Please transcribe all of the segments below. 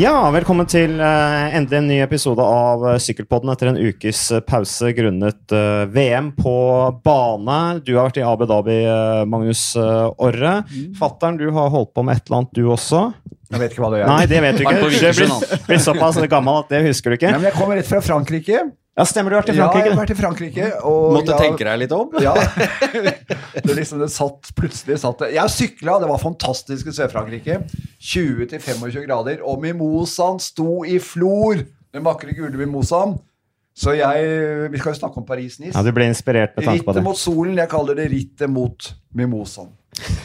Ja, velkommen til uh, endelig en ny episode av uh, Sykkelpodden etter en ukes uh, pause grunnet VM på bane. Du har vært i Abu Dhabi, Magnus Orre. Mm. Fattern, du har holdt på med et eller annet, du også? Jeg vet ikke hva det gjør. Nei, det vet du ikke. Du blir, blir såpass gammel at det husker du ikke. Nei, men jeg kommer rett fra Frankrike. Ja, Stemmer du har vært i Frankrike? Ja, jeg har vært i Frankrike. Og Måtte jeg, tenke deg litt om? Ja. Det liksom, det satt, plutselig satt det Jeg sykla, det var fantastisk i Sør-Frankrike. 20-25 grader. Og mimosaen sto i flor! Den vakre, gule mimosaen. Så jeg Vi skal jo snakke om Paris-Nice. Ja, du ble inspirert med tanke på det. Rittet mot solen. Jeg kaller det rittet mot mimosaen.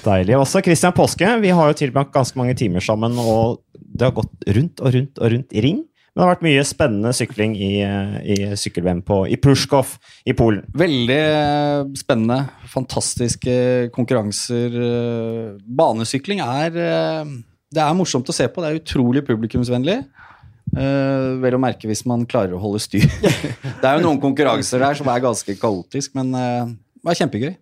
Deilig. Også Christian Påske. Vi har jo tilbrakt ganske mange timer sammen, og det har gått rundt og rundt og rundt i ring. Men det har vært mye spennende sykling i, i sykkel-VM i Prushkov i Polen. Veldig eh, spennende. Fantastiske konkurranser. Eh, banesykling er eh, Det er morsomt å se på. Det er utrolig publikumsvennlig. Uh, vel å merke hvis man klarer å holde styr. det er jo noen konkurranser der som er ganske kaotisk, men uh, det er kjempegøy.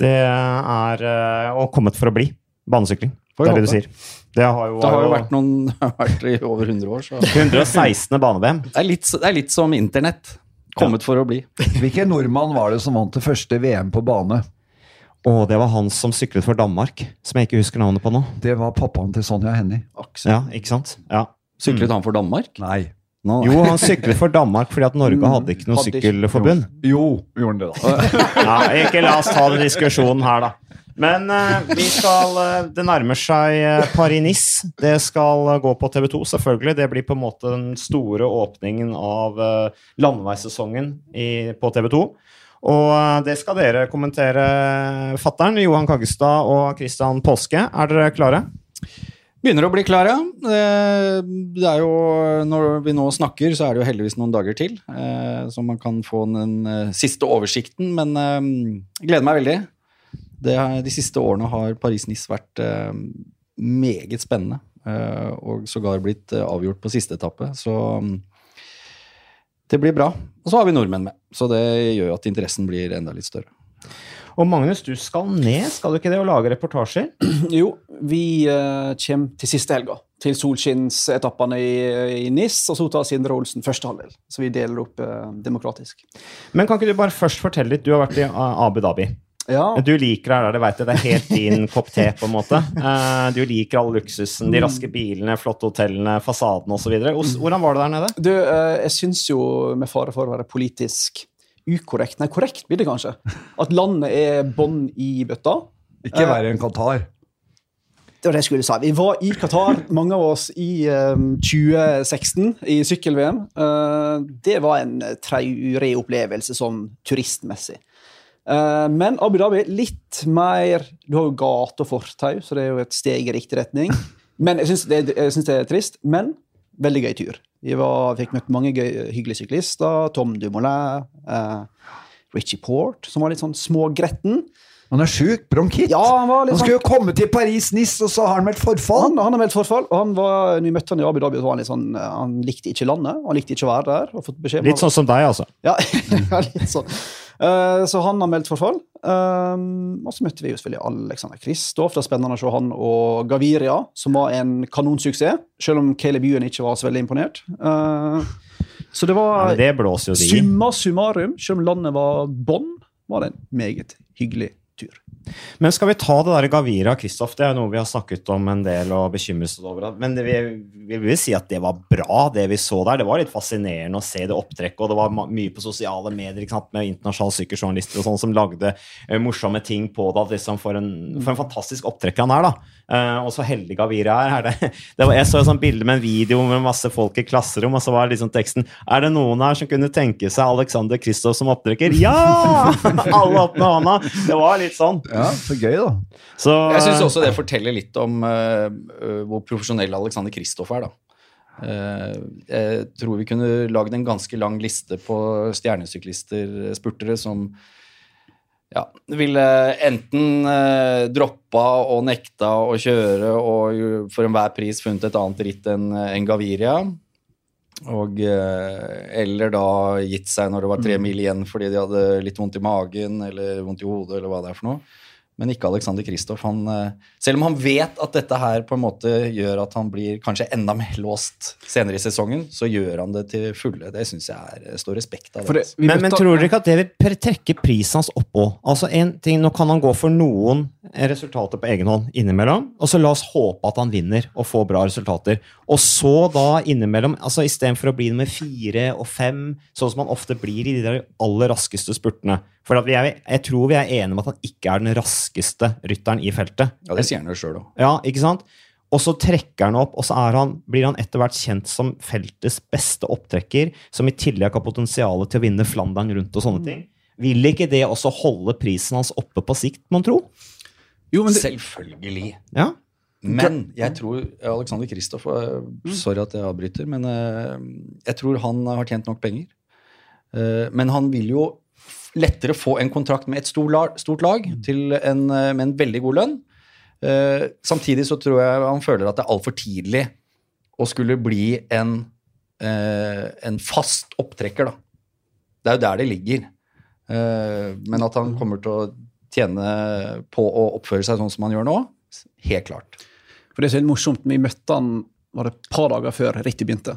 Det er uh, og kommet for å bli banesykling. Det er det du sier. Det har jo, det har jo vært, noen, vært i over 100 år. Så. 116. bane-VM. Det, det, er litt som internett. Kommet ja. for å bli. Hvilken nordmann var det som vant det første VM på bane? Å, det var han som syklet for Danmark, som jeg ikke husker navnet på nå. Det var pappaen til Sonja Hennie. Ja, ikke sant? Ja. Syklet mm. han for Danmark? Nei. No. Jo, han syklet for Danmark fordi at Norge mm. hadde ikke noe sykkelforbund. Jo, gjorde han det, da. ja, ikke la oss ta den diskusjonen her, da. Men uh, vi skal uh, Det nærmer seg uh, Paris-Nice. Det skal gå på TV2, selvfølgelig. Det blir på en måte den store åpningen av landeveissesongen på TV2. Og det skal dere kommentere, fattern Johan Kaggestad og Christian Påske. Er dere klare? Begynner å bli klare. Det er jo, når vi nå snakker, så er det jo heldigvis noen dager til, så man kan få den siste oversikten. Men gleder meg veldig. Det, de siste årene har Paris-Nice vært eh, meget spennende. Eh, og sågar blitt eh, avgjort på siste etappe. Så mm, det blir bra. Og så har vi nordmenn med, så det gjør at interessen blir enda litt større. Og Magnus, du skal ned, skal du ikke det, og lage reportasjer? Jo, vi eh, kommer til siste helga. Til solskinnsetappene i, i NIS, og så tar Sindre Olsen første halvdel. Så vi deler opp eh, demokratisk. Men kan ikke du bare først fortelle litt? Du har vært i Abu Dhabi. Ja. Du liker det, det vet jeg. Det er helt din kopp te, på en måte. Uh, du liker all luksusen, de mm. raske bilene, flotte hotellene, fasaden osv. Mm. Hvordan var det der nede? Du, uh, jeg syns jo, med fare for å være politisk ukorrekt Nei, korrekt blir det kanskje. At landet er bånn i bøtta. Ikke verre enn Qatar. Det var det jeg skulle si. Vi var i Qatar, mange av oss, i um, 2016, i sykkel-VM. Det var en traurig opplevelse sånn turistmessig. Eh, men Abu Dhabi litt mer Du har jo gate og fortau, så det er jo et steg i riktig retning. Men jeg syns det, det, er trist. Men veldig gøy tur. Vi var, fikk møtt mange gøy, hyggelige syklister. Tom Dumoulin, uh, Richie Port, som var litt sånn smågretten. Han er sjuk. Bronkitt. Ja, han, han skulle jo komme til Paris-Nice, og så har han meldt forfall. Han, han har meldt forfall, og han var, når vi møtte han i Abu Dhabi, så var han litt sånn, han likte ikke landet. Han likte ikke å være der. litt sånn som deg, altså? Ja, litt sånn. Uh, så han har meldt forfall. Um, og så møtte vi jo selvfølgelig Alexander Kristoff. Det er spennende å se han og Gaviria, som var en kanonsuksess. Selv om Caleb Ewan ikke var så veldig imponert. Uh, så det var ja, det summa summarum, selv om landet var bånn, var det en meget hyggelig. Men skal vi ta det der Gavira Kristoff? Det er noe vi har snakket om en del og bekymret oss over. Men vi, vi, vil si at det var bra, det vi så der. Det var litt fascinerende å se det opptrekket, og det var mye på sosiale medier med internasjonale sykkeljournalister og sånn som lagde uh, morsomme ting på det. Liksom for, en, for en fantastisk opptrekk han er, da. Uh, og så heldig Gavira er. er det, det var, jeg så et sånt bilde med en video med masse folk i klasserom, og så var liksom teksten Er det noen her som kunne tenke seg Alexander Kristoff som opptrekker? Ja! Alle opp hånda! Det var litt sånn. Ja, så gøy, da. Så, jeg syns også det forteller litt om uh, hvor profesjonell Alexander Kristoff er, da. Uh, jeg tror vi kunne lagd en ganske lang liste på stjernesyklister, spurtere, som ja, ville enten eh, droppa og nekta å kjøre og for enhver pris funnet et annet ritt enn en Gaviria. Og, eller da gitt seg når det var tre mm. mil igjen fordi de hadde litt vondt i magen eller vondt i hodet eller hva det er for noe. Men ikke Alexander Kristoff. Eh, selv om han vet at dette her på en måte gjør at han blir kanskje enda mer låst senere i sesongen, så gjør han det til fulle. Det syns jeg er, eh, står respekt av. Det. det, Men, men tror dere ikke at det vil trekke prisen hans opp òg? Altså en ting, nå kan han gå for noen resultater på egen hånd innimellom, og så la oss håpe at han vinner og får bra resultater. Og så da innimellom, altså istedenfor å bli nummer fire og fem, sånn som han ofte blir i de der aller raskeste spurtene. For at vi er, jeg tror vi er enige om at han ikke er den raskeste rytteren i feltet. Ja, det sier han jo sjøl òg. Ja, ikke sant? Og så trekker han opp, og så er han, blir han etter hvert kjent som feltets beste opptrekker, som i tillegg har potensial til å vinne Flandern rundt og sånne ting. Vil ikke det også holde prisen hans oppe på sikt, mon tro? Jo, men det, Selvfølgelig. Ja. Men jeg tror Alexander Kristoff eh, Sorry at jeg avbryter, men eh, jeg tror han har tjent nok penger. Eh, Men han vil jo lettere få en kontrakt med et stort lag til en, eh, med en veldig god lønn. Eh, Samtidig så tror jeg han føler at det er altfor tidlig å skulle bli en, eh, en fast opptrekker, da. Det er jo der det ligger. Men at han kommer til å tjene på å oppføre seg sånn som han gjør nå, helt klart. For det er så morsomt, Vi møtte han var det et par dager før rittet begynte.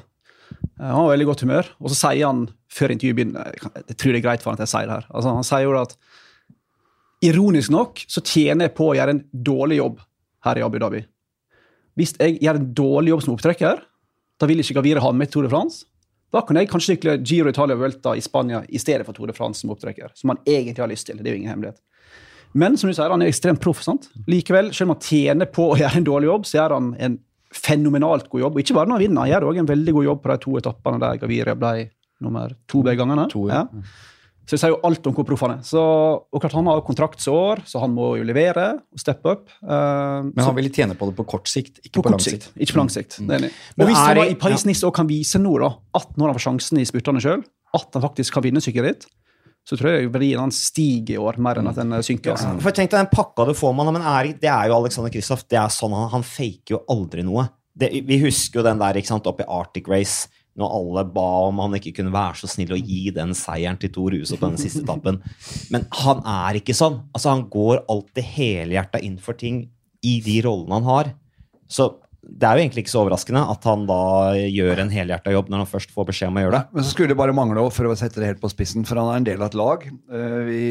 Eh, Han var i veldig godt humør, og så sier han før intervjuet begynner Jeg tror det er greit for han at jeg sier det her. Altså, han sier jo at ironisk nok så tjener jeg på å gjøre en dårlig jobb her i Abu Dhabi. Hvis jeg gjør en dårlig jobb som opptrekker, da vil ikke Gavire ha med Tour de France. Da kan jeg kanskje sykle Giro Italia Vuelta i Spania i stedet for Tour de France som opptrekker. Som han egentlig har lyst til. Det er jo ingen hemmelighet. Men som du sier, han er ekstremt proff. sant? Likevel, selv om han tjener på å gjøre en dårlig jobb, så gjør han en fenomenalt god jobb. Og ikke bare når han vinner, han gjør også en veldig god jobb på de to etappene der Gaviria ble nummer to begge gangene. To, ja. ja. Så det sier jo alt om hvor proff han er. Så, og klart Han har kontraktsår, så han må jo levere og steppe opp. Uh, Men han ville tjene på det på kort sikt, ikke på på, lang sikt. sikt, ikke på lang sikt. Enig. Men Og hvis han i Paris-Nice og kan vise nå da, at når han får sjansen i spurtene sjøl, at han faktisk kan vinne sykkelritt, så tror jeg verdien hans stiger i år mer enn at den synker. Altså. For tenk deg den pakka du får med han, men er, det er jo Alexander Kristoff. Det er sånn, han, han faker jo aldri noe. Det, vi husker jo den der ikke sant, oppe i Arctic Race, når alle ba om han ikke kunne være så snill å gi den seieren til Tor Huse på den siste etappen. Men han er ikke sånn. Altså, han går alltid helhjerta inn for ting i de rollene han har. Så det er jo egentlig ikke så overraskende at han da gjør en helhjerta jobb når han først får beskjed om å gjøre det. Men så skulle det bare mangle, for å sette det helt på spissen, for han er en del av et lag. Eh, Vi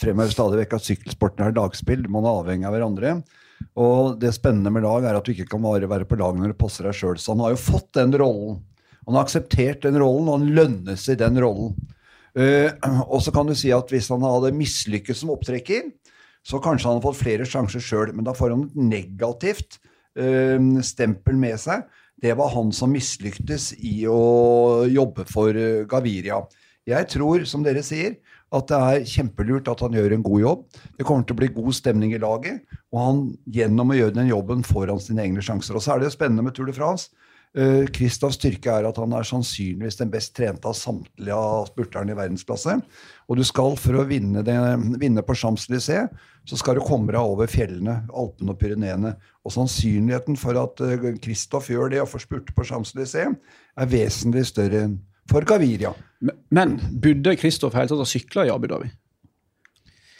fremhever stadig vekk at sykkelsporten er lagspill. Man er avhengig av hverandre. Og det spennende med lag er at du ikke kan bare være på lag når det passer deg sjøl. Så han har jo fått den rollen. Han har akseptert den rollen, og han lønnes i den rollen. Eh, og så kan du si at hvis han hadde mislykkes som opptrekker, så kanskje han hadde fått flere sjanser sjøl, men da får han et negativt stempel med seg. Det var han som mislyktes i å jobbe for eh, Gaviria. Jeg tror, som dere sier, at det er kjempelurt at han gjør en god jobb. Det kommer til å bli god stemning i laget, og han gjennom å gjøre den jobben får han sine egne sjanser. Og så er det jo spennende med Tour de France. Uh, Kristoffs styrke er at han er sannsynligvis den best trente av samtlige av spurterne i verdensklasse. Og du skal, for å vinne, det, vinne på Champs-Élysées, så skal du komme deg over fjellene, Alpene og Pyreneene. Og sannsynligheten for at uh, Kristoff gjør det og får spurte på Champs-Élysées, er vesentlig større enn for Gaviria. Men, men burde Kristoff hele tatt ha sykla i Abu Dhabi?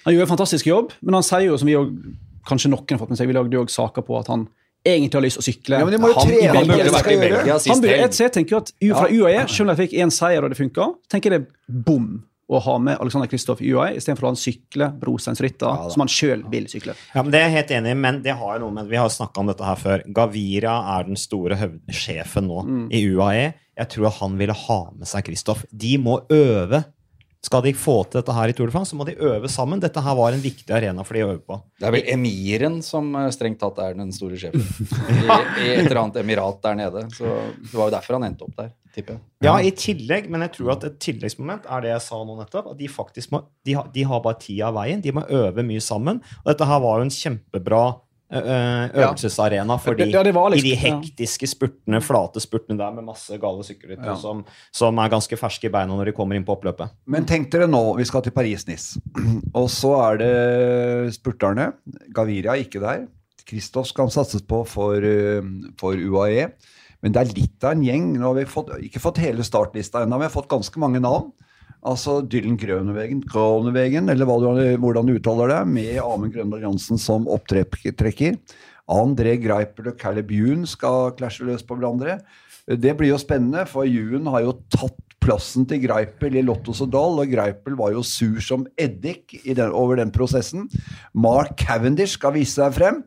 Han gjør en fantastisk jobb, men han sier jo, som vi også, kanskje noen har fått med seg, vi lagde jo også saker på at han egentlig har lyst til å sykle. Ja, men de må jo Han trene han burde vært i. Belgia han sist helg. jeg tenker at Fra UAE, selv om jeg fikk én seier og det funka, tenker jeg det er bom å ha med Alexander Kristoff i UAE istedenfor å la han sykle brosteinsritter som han sjøl vil sykle. Ja, men Det er jeg helt enig i, men det har jo noe med Vi har snakka om dette her før. Gavira er den store høvdesjefen sjefen nå i UAE. Jeg tror han ville ha med seg Kristoff. De må øve. Skal de få til dette her i Tour de France, så må de øve sammen. Dette her var en viktig arena for de å øve på. Det er vel emiren som eh, strengt tatt er den store sjefen. I, I et eller annet emirat der nede. Så det var jo derfor han endte opp der, tipper jeg. Ja, i tillegg, men jeg tror at et tilleggsmoment er det jeg sa nå nettopp. At de faktisk må De har, de har bare tida av veien. De må øve mye sammen. Og dette her var jo en kjempebra øvelsesarena for de, Ja, liksom, i liksom- de hektiske spurtene, flate spurtene der med masse gale sykkelryttere som, som er ganske ferske i beina når de kommer inn på oppløpet. Men tenk dere nå, vi skal til Paris-Nice. Og så er det spurterne. Gaviria er ikke der. Kristoff skal satses på for, eh, for UAE. Men det er litt av en gjeng. Nå har vi fått, ikke fått hele startlista ennå, men vi har fått ganske mange navn. Altså Dylan Grønevegen, Grønevegen eller du, hvordan du uttaler det, med Amund Grøndal Jansen som opptrekker. André Greipel og Caleb Youn skal klasje løs på hverandre. Det blir jo spennende, for Youn har jo tatt plassen til Greipel i Lottos og Dahl, og Greipel var jo sur som eddik den, over den prosessen. Mark Cavendish skal vise seg frem.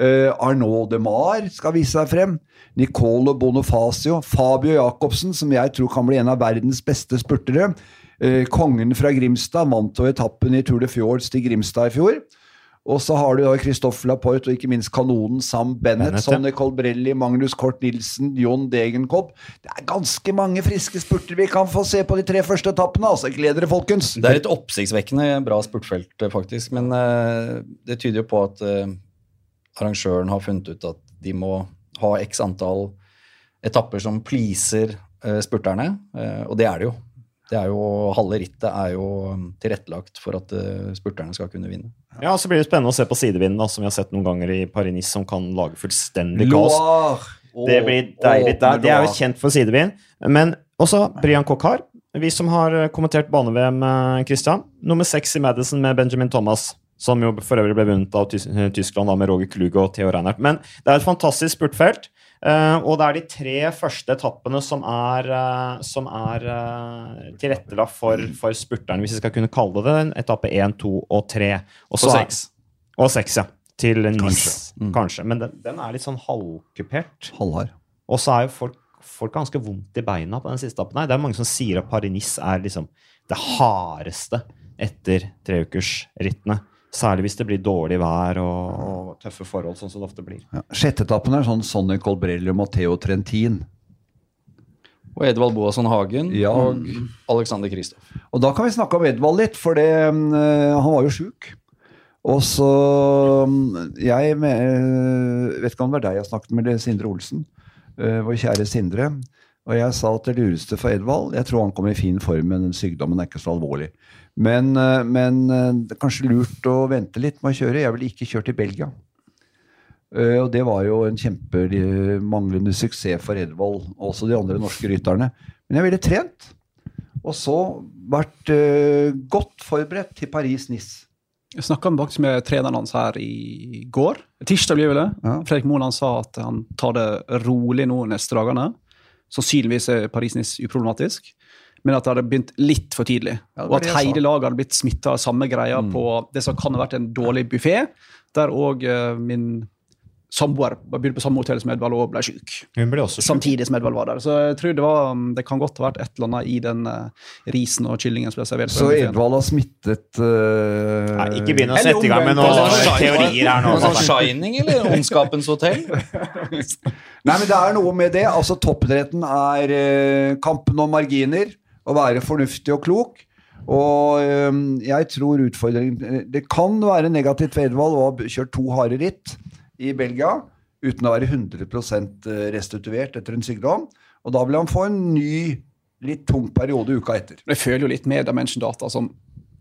Uh, Arnaud de Mar skal vise seg frem. Nicolo Bonifacio. Fabio Jacobsen, som jeg tror kan bli en av verdens beste spurtere. Uh, kongen fra Grimstad vant jo etappen i Tour de Fjords til Grimstad i fjor. Og så har du da Christoffer Laporte og ikke minst kanonen Sam Bennett, Bennett. Sonny Colbrelli, Magnus Kort Nilsen, John Degenkopp. Det er ganske mange friske spurter vi kan få se på de tre første etappene. altså. Gled dere, folkens! Det er et oppsiktsvekkende bra spurtfelt, eh, faktisk. Men uh, det tyder jo på at uh, arrangøren har funnet ut at de må ha x antall etapper som pleaser uh, spurterne, eh, og det er det jo. Det er jo, Halve rittet er jo um, tilrettelagt for at eh, spurterne skal kunne vinne. Ja, så blir det spennende å se på sidevinden, som vi har sett noen ganger i Paris-Nice, som kan lage fullstendig kaos. Det blir deilig. Åh, Det, det er jo kjent for sidevind. Men også Brian Kokar, vi som har eh, kommentert bane-VM, eh, Christian. Nummer seks i Madison med Benjamin Thomas, som jo for øvrig ble vunnet av Tyskland da, med Roger Kluge og Theo Reinhardt. Men det er et fantastisk spurtfelt. Eh, og det er de tre første etappene som er, eh, som er eh, tilrettelagt for, for spurterne, hvis vi skal kunne kalle det det. Etappe én, to og tre. Og seks. Og seks, ja. Til NIS, kanskje. Men den, den er litt sånn halvkupert. Halvhard. Og så er jo folk, folk ganske vondt i beina på den siste etappen. Nei, Det er mange som sier at Paris-Nice er liksom det hardeste etter treukersrittene. Særlig hvis det blir dårlig vær og, og tøffe forhold, sånn som det ofte blir. Ja. Sjetteetappen er sånn Sonny Colbrelli og Matteo Trentin. Og Edvald Boasson Hagen Ja. og Alexander Kristoff. Og da kan vi snakke om Edvald litt, for det, mm, han var jo sjuk. Og så mm, Jeg med, øh, vet ikke om det var deg jeg snakket med, eller Sindre Olsen. øh, vår kjære Sindre. Og jeg sa at det lureste for Edvald Jeg tror han kommer i fin form, men sykdommen er ikke så alvorlig. Men, øh, men øh, det er kanskje lurt å vente litt med å kjøre. Jeg ville ikke kjørt til Belgia. Eh, og det var jo en kjempemanglende suksess for Edvald, og også de andre norske rytterne. Men jeg ville trent, og så vært eh, godt forberedt til Paris-Nice. Jeg snakka med treneren hans her i går. Tirsdag blir vel det. Ja. Fredrik Moen sa at han tar det rolig nå neste dagene. Sannsynligvis er Paris-Nice uproblematisk. Men at det hadde begynt litt for tidlig. Ja, og at hele laget hadde blitt smitta av samme greia på det som kan ha vært en dårlig buffé, der òg min samboer begynte på samme hotell som Edvald og ble syk. Hun ble. Samtidig som Edvald var der. Så jeg tror det, var, det kan godt ha vært et eller annet i den uh, risen og kyllingen som ble servert. Så. Edvald har smittet uh... Nei, ikke begynn å sette i gang med noen teorier her nå. Noe sånn Shining eller Ondskapens hotell? Nei, men det er noe med det. Altså, Toppidretten er uh, kampen om marginer. Å være fornuftig og klok. Og eh, jeg tror utfordringen Det kan være negativt for Edvald å ha kjørt to harde ritt i Belgia uten å være 100% restituert etter en sykdom. Og da vil han få en ny, litt tung periode uka etter. Jeg føler jo litt med Dimension Data, som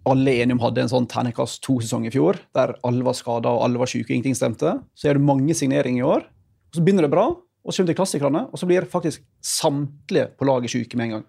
alle enige om hadde en sånn terningkast to-sesong i fjor, der alle var skada og alle var syke og ingenting stemte. Så er det mange signeringer i år. og Så begynner det bra, og så kommer til klassikerne, og så blir faktisk samtlige på laget syke med en gang.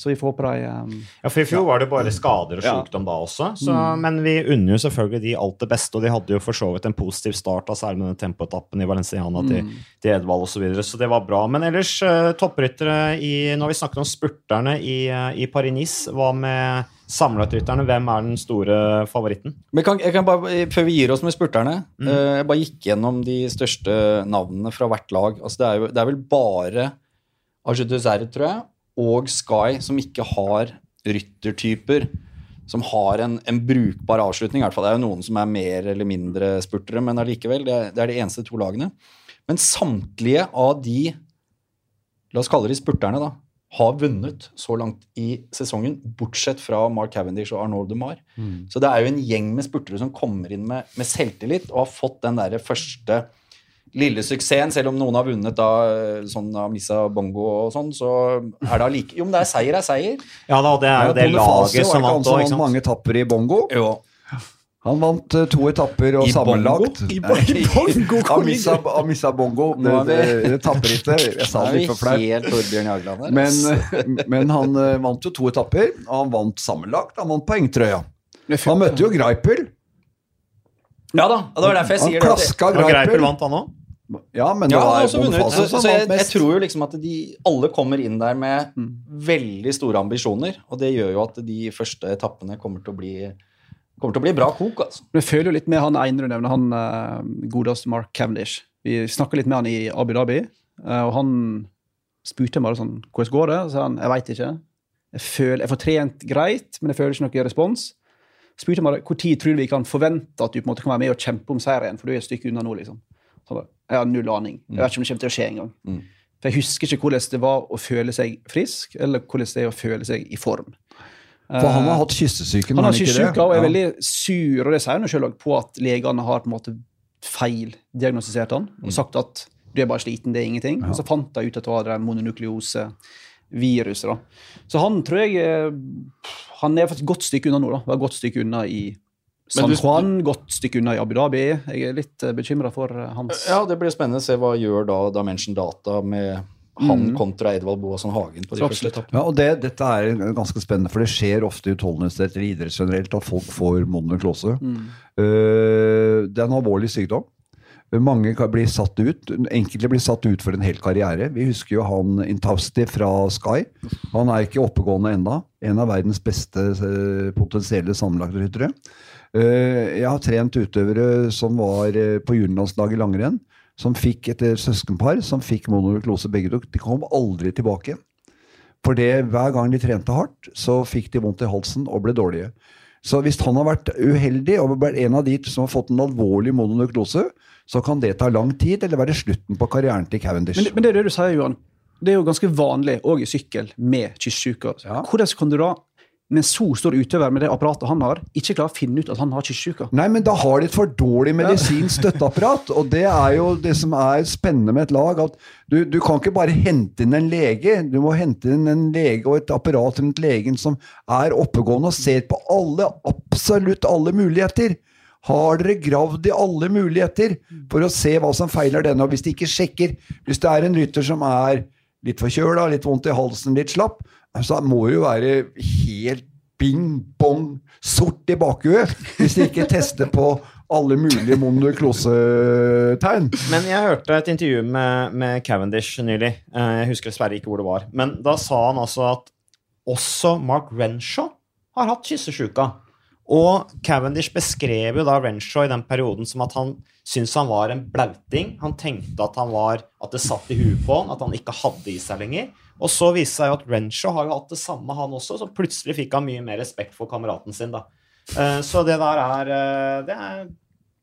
Så vi får håpe de um, Ja, for I fjor var det bare skader og Ja. sykdom da også. Så, Men vi unner jo selvfølgelig de alt det beste, og de hadde jo for så vidt en positiv start, særlig med den tempoetappen i Valenciana til, til Edvald osv. Så, videre, så det var bra. Men ellers, uh, toppryttere i Nå har vi snakket om spurterne i, eh, i Paris-Nice. Hva med sammenlagtrytterne? Hvem er den store favoritten? Men kan, kan bare, Før vi gir oss med spurterne, eh, jeg bare gikk gjennom de største navnene fra hvert lag. Altså det, er jo, det er vel bare Argetuzer, tror jeg, og Sky som ikke har ryttertyper som har en, en brukbar avslutning. i hvert fall. Det er jo noen som er mer eller mindre spurtere, men allikevel. Det, det er de eneste to lagene. Men samtlige av de, la oss kalle de spurterne, da, har vunnet så langt i sesongen, bortsett fra Mark Cavendish og Arnold de Mar. Så det er jo en gjeng med spurtere som kommer inn med, med selvtillit og har fått den der første lille suksessen, selv om noen har vunnet da, sånn av Missa Bongo og sånn, så er det allike Jo, men det er seier er seier. Ja da, det er jo det det laget som vant òg, sant? mange tapper i bongo. Jo. Han vant eh, to etapper og I sammenlagt. bongo? I bongo, Han missa, han missa bongo, det, Nå er vi- det. Jeg sa det litt for flaut. Jagland her. Men, men han eh, vant jo to etapper, og han vant sammenlagt. Han vant poengtrøya. Han møtte jo Greipel. ja da, og det var derfor jeg Han sier det. klaska Og Greipel Greipel. vant, han òg. Ja, men det Ja, han var. Bonifacio Så, som så jeg, jeg tror jo liksom at de alle kommer inn der med Mm. veldig store ambisjoner. Og det gjør jo at de første etappene kommer til å bli, kommer til å bli bra kok. altså. Men jeg føler jo litt med han ene du nevner, han uh, godeste Mark Cavendish. Vi snakka litt med han i Abu Dhabi, uh, og han spurte meg bare sånn Hvordan går det? Så sa han jeg veit ikke. Jeg, føler, jeg får trent greit, men jeg føler ikke noe respons. Spurte meg tid tror du vi kan forvente at du på en måte kan være med og kjempe om seieren, for du er et stykke unna nå, liksom. Så jeg har null aning. Jeg vet ikke om det kommer til å skje engang. Mm. For jeg husker ikke hvordan det var å føle seg frisk, eller hvordan det er å føle seg i form. For han har hatt kyssesyken, Han har kyssesyke og er Ja. veldig sur, og det sier han jo selv også, på at legene har på en måte feildiagnostisert han, Mm. og sagt at du er bare sliten, det er ingenting. Og så fant de ut at det var det mononukleose-viruset. da. Så han tror jeg eh, Han er et godt stykke unna nå. da. Var et godt stykke unna i San du- Juan, godt stykke unna i Abu Dhabi. Jeg er litt bekymra for eh, hans Ja, det blir spennende å se hva gjør da Dimension Data med han kontra Edvald Boasson Hagen på de første etappene. Ja, og det, Dette er ganske spennende, for det skjer ofte i utholdenhetstest eller idrett generelt at folk får mononuklose. Uh, det er en alvorlig sykdom. Mange blir satt ut, enkelte blir satt ut for en hel karriere. Vi husker jo han Intausti fra Sky. Han er ikke oppegående enda. En av verdens beste eh, potensielle sammenlagtryttere. Uh, jeg har trent utøvere som var eh, på juniorlandslaget i langrenn, som fikk et søskenpar som fikk mononuklose begge to. De kom aldri tilbake. For det, hver gang de trente hardt, så fikk de vondt i halsen og ble dårlige. Så hvis han har vært uheldig og vært en av de som har fått en alvorlig mononuklose, så kan det ta lang tid, eller være slutten på karrieren til Cavendish. Men, men det er det du sier, Johan. Det er jo ganske vanlig òg i sykkel med kyssesyke. Ja. Hvordan kan du da, med så stor utøver med det apparatet han har, ikke klarer å finne ut at han har kyssesyke? Nei, men da har de et for dårlig medisinsk støtteapparat. Og det er jo det som er spennende med et lag. at du, du kan ikke bare hente inn en lege. Du må hente inn en lege og et apparat rundt legen som er oppegående og ser på alle, absolutt alle muligheter. Har dere gravd i alle muligheter for å se hva som feiler denne? Og hvis de ikke sjekker, hvis det er en rytter som er litt forkjøla, litt vondt i halsen, litt slapp, så må jo være helt bing bong sort i bakhuet hvis de ikke tester på alle mulige monoklosetegn. Men jeg hørte et intervju med, med Cavendish nylig. Eh, Jeg husker dessverre ikke hvor det var. Men da sa han altså at også Mark Renshaw har hatt kyssesjuka. Og Cavendish beskrev jo da Renshaw i den perioden som at han syntes han var en blauting. Han tenkte at han var, at det satt i huet på han, at han ikke hadde i seg lenger. Og så viste det seg jo at Renshaw har jo hatt det samme, han også. Så plutselig fikk han mye mer respekt for kameraten sin, da. Eh, Så det der er eh, Det er,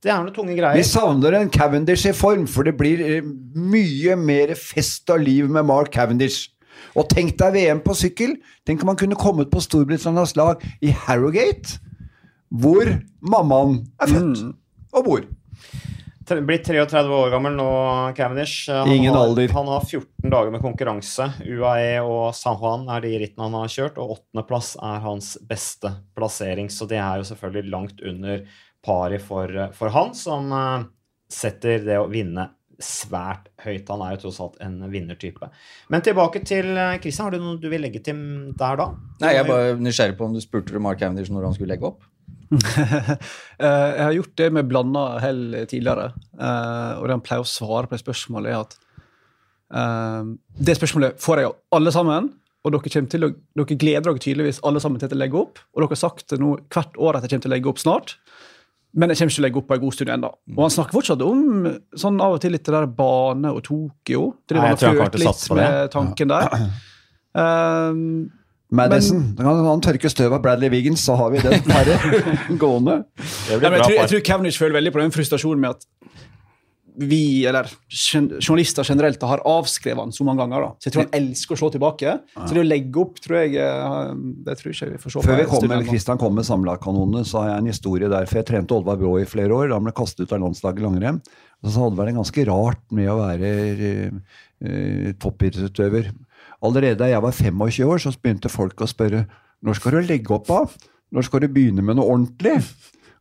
det er noen tunge greier. Vi savner en Cavendish i form, for det blir eh, mye mer fest og liv med Mark Cavendish. Og tenk deg VM på sykkel. Tenk om han kunne kommet på Storbritannias lag i Harrogate, hvor mammaen er født og bor. Blitt 33 år gammel nå, Cavendish. Eh, Han Ingen har, alder. Han har 14 dager med konkurranse. UAE og San Juan er de rittene han har kjørt, og åttendeplass er hans beste plassering. Så det er jo selvfølgelig langt under pari for, for han, som uh, setter det å vinne svært høyt. Han er jo tross alt en vinnertype. Men tilbake til eh, Christian. Har du noe du vil legge til der, da? Nei, jeg er bare nysgjerrig på om du spurte Mark Cavendish når han skulle legge opp. Eh, jeg har gjort det med blanda hell tidligere. eh, og det han pleier å svare på det spørsmålet, er at eh, Det spørsmålet får jeg av alle sammen. Og dere, å, dere gleder dere tydeligvis alle sammen til å legge opp. Og dere har sagt det nå hvert år at jeg kommer til å legge opp snart. Men jeg kommer ikke til å legge opp på en god stund ennå. Og han snakker fortsatt om sånn av og til litt det der bane og Tokyo. Det Nei, driver jeg han og flørter litt på det. med tanken der. Um, Madison. Da kan han tørke støv av Bradley Wiggins, så har vi den paret gående. Det Ja, jeg, bra tror, jeg tror Cavendish føler veldig på den frustrasjonen med at vi, eller journalister generelt, har avskrevet han så mange ganger. da. Så jeg tror han elsker å slå tilbake. Så det å legge opp, tror jeg eh, Det tror ikke jeg vi får se Før vi kommer. Kristian kom med samlakanonene, så har jeg en historie der. For jeg trente Oddvar Brå i flere år. Da han ble kastet ut av landslaget i langrenn. Og så hadde det vært ganske rart med å være uh, toppidrettsutøver. Allerede da jeg var 25 år, så begynte folk å spørre når skal du legge opp, av? Når skal du begynne med noe ordentlig?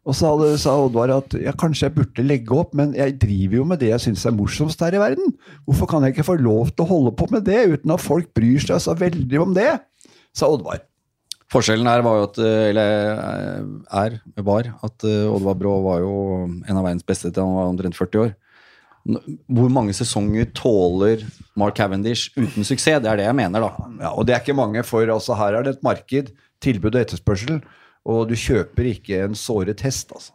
Og så sa Oddvar at ja, kanskje jeg burde legge opp, men jeg driver jo med det jeg syns er morsomst her i verden. Hvorfor kan jeg ikke få lov til å holde på med det uten at folk bryr seg så veldig om det? sa Oddvar. Forskjellen her var jo at, eh, eller eh, er, var, at eh, Oddvar Brå var jo en av verdens beste til han var omtrent 40 år. Hvor mange sesonger tåler Mark Cavendish uten suksess? Det er det jeg mener, da. Ja, og det er ikke mange, for altså, her er det et marked, tilbud og etterspørsel, og du kjøper ikke en såret hest, altså.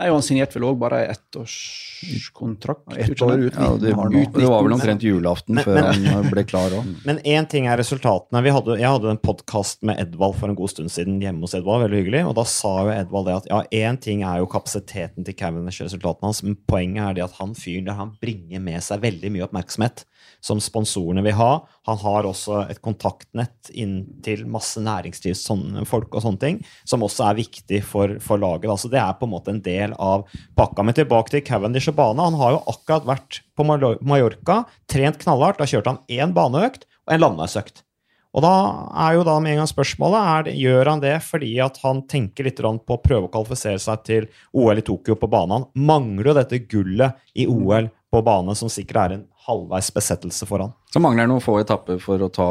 Nei, Han signerte vel òg bare ettårskontrakt. Ett år ut Ja, det, 19 har det var vel omtrent julaften Men- før men- han ble klar òg. Men én ting er resultatene. Vi hadde, jeg hadde en podkast med Edvald for en god stund siden hjemme hos Edvald. veldig hyggelig, og Da sa jo Edvald det at ja, én ting er jo kapasiteten til Cavendish, resultatene hans, men poenget er det at han fyren der han bringer med seg veldig mye oppmerksomhet som sponsorene vil ha. Han har også et kontaktnett inn til masse næringslivsfolk og sånne ting, som også er viktig for, for laget. Altså, det er på en måte en del av pakka. Men tilbake til Cavendish og bane. Han har jo akkurat vært på Mallorca, trent knallhardt. Da kjørte han én baneøkt og en landeveisøkt. Og da er jo da med en gang spørsmålet det, gjør han det fordi at han tenker litt på å prøve å kvalifisere seg til OL i Tokyo på banen. Han mangler jo dette gullet i OL på bane, som sikkert er en halvveis besettelse for han. Så mangler det noen få etapper for å ta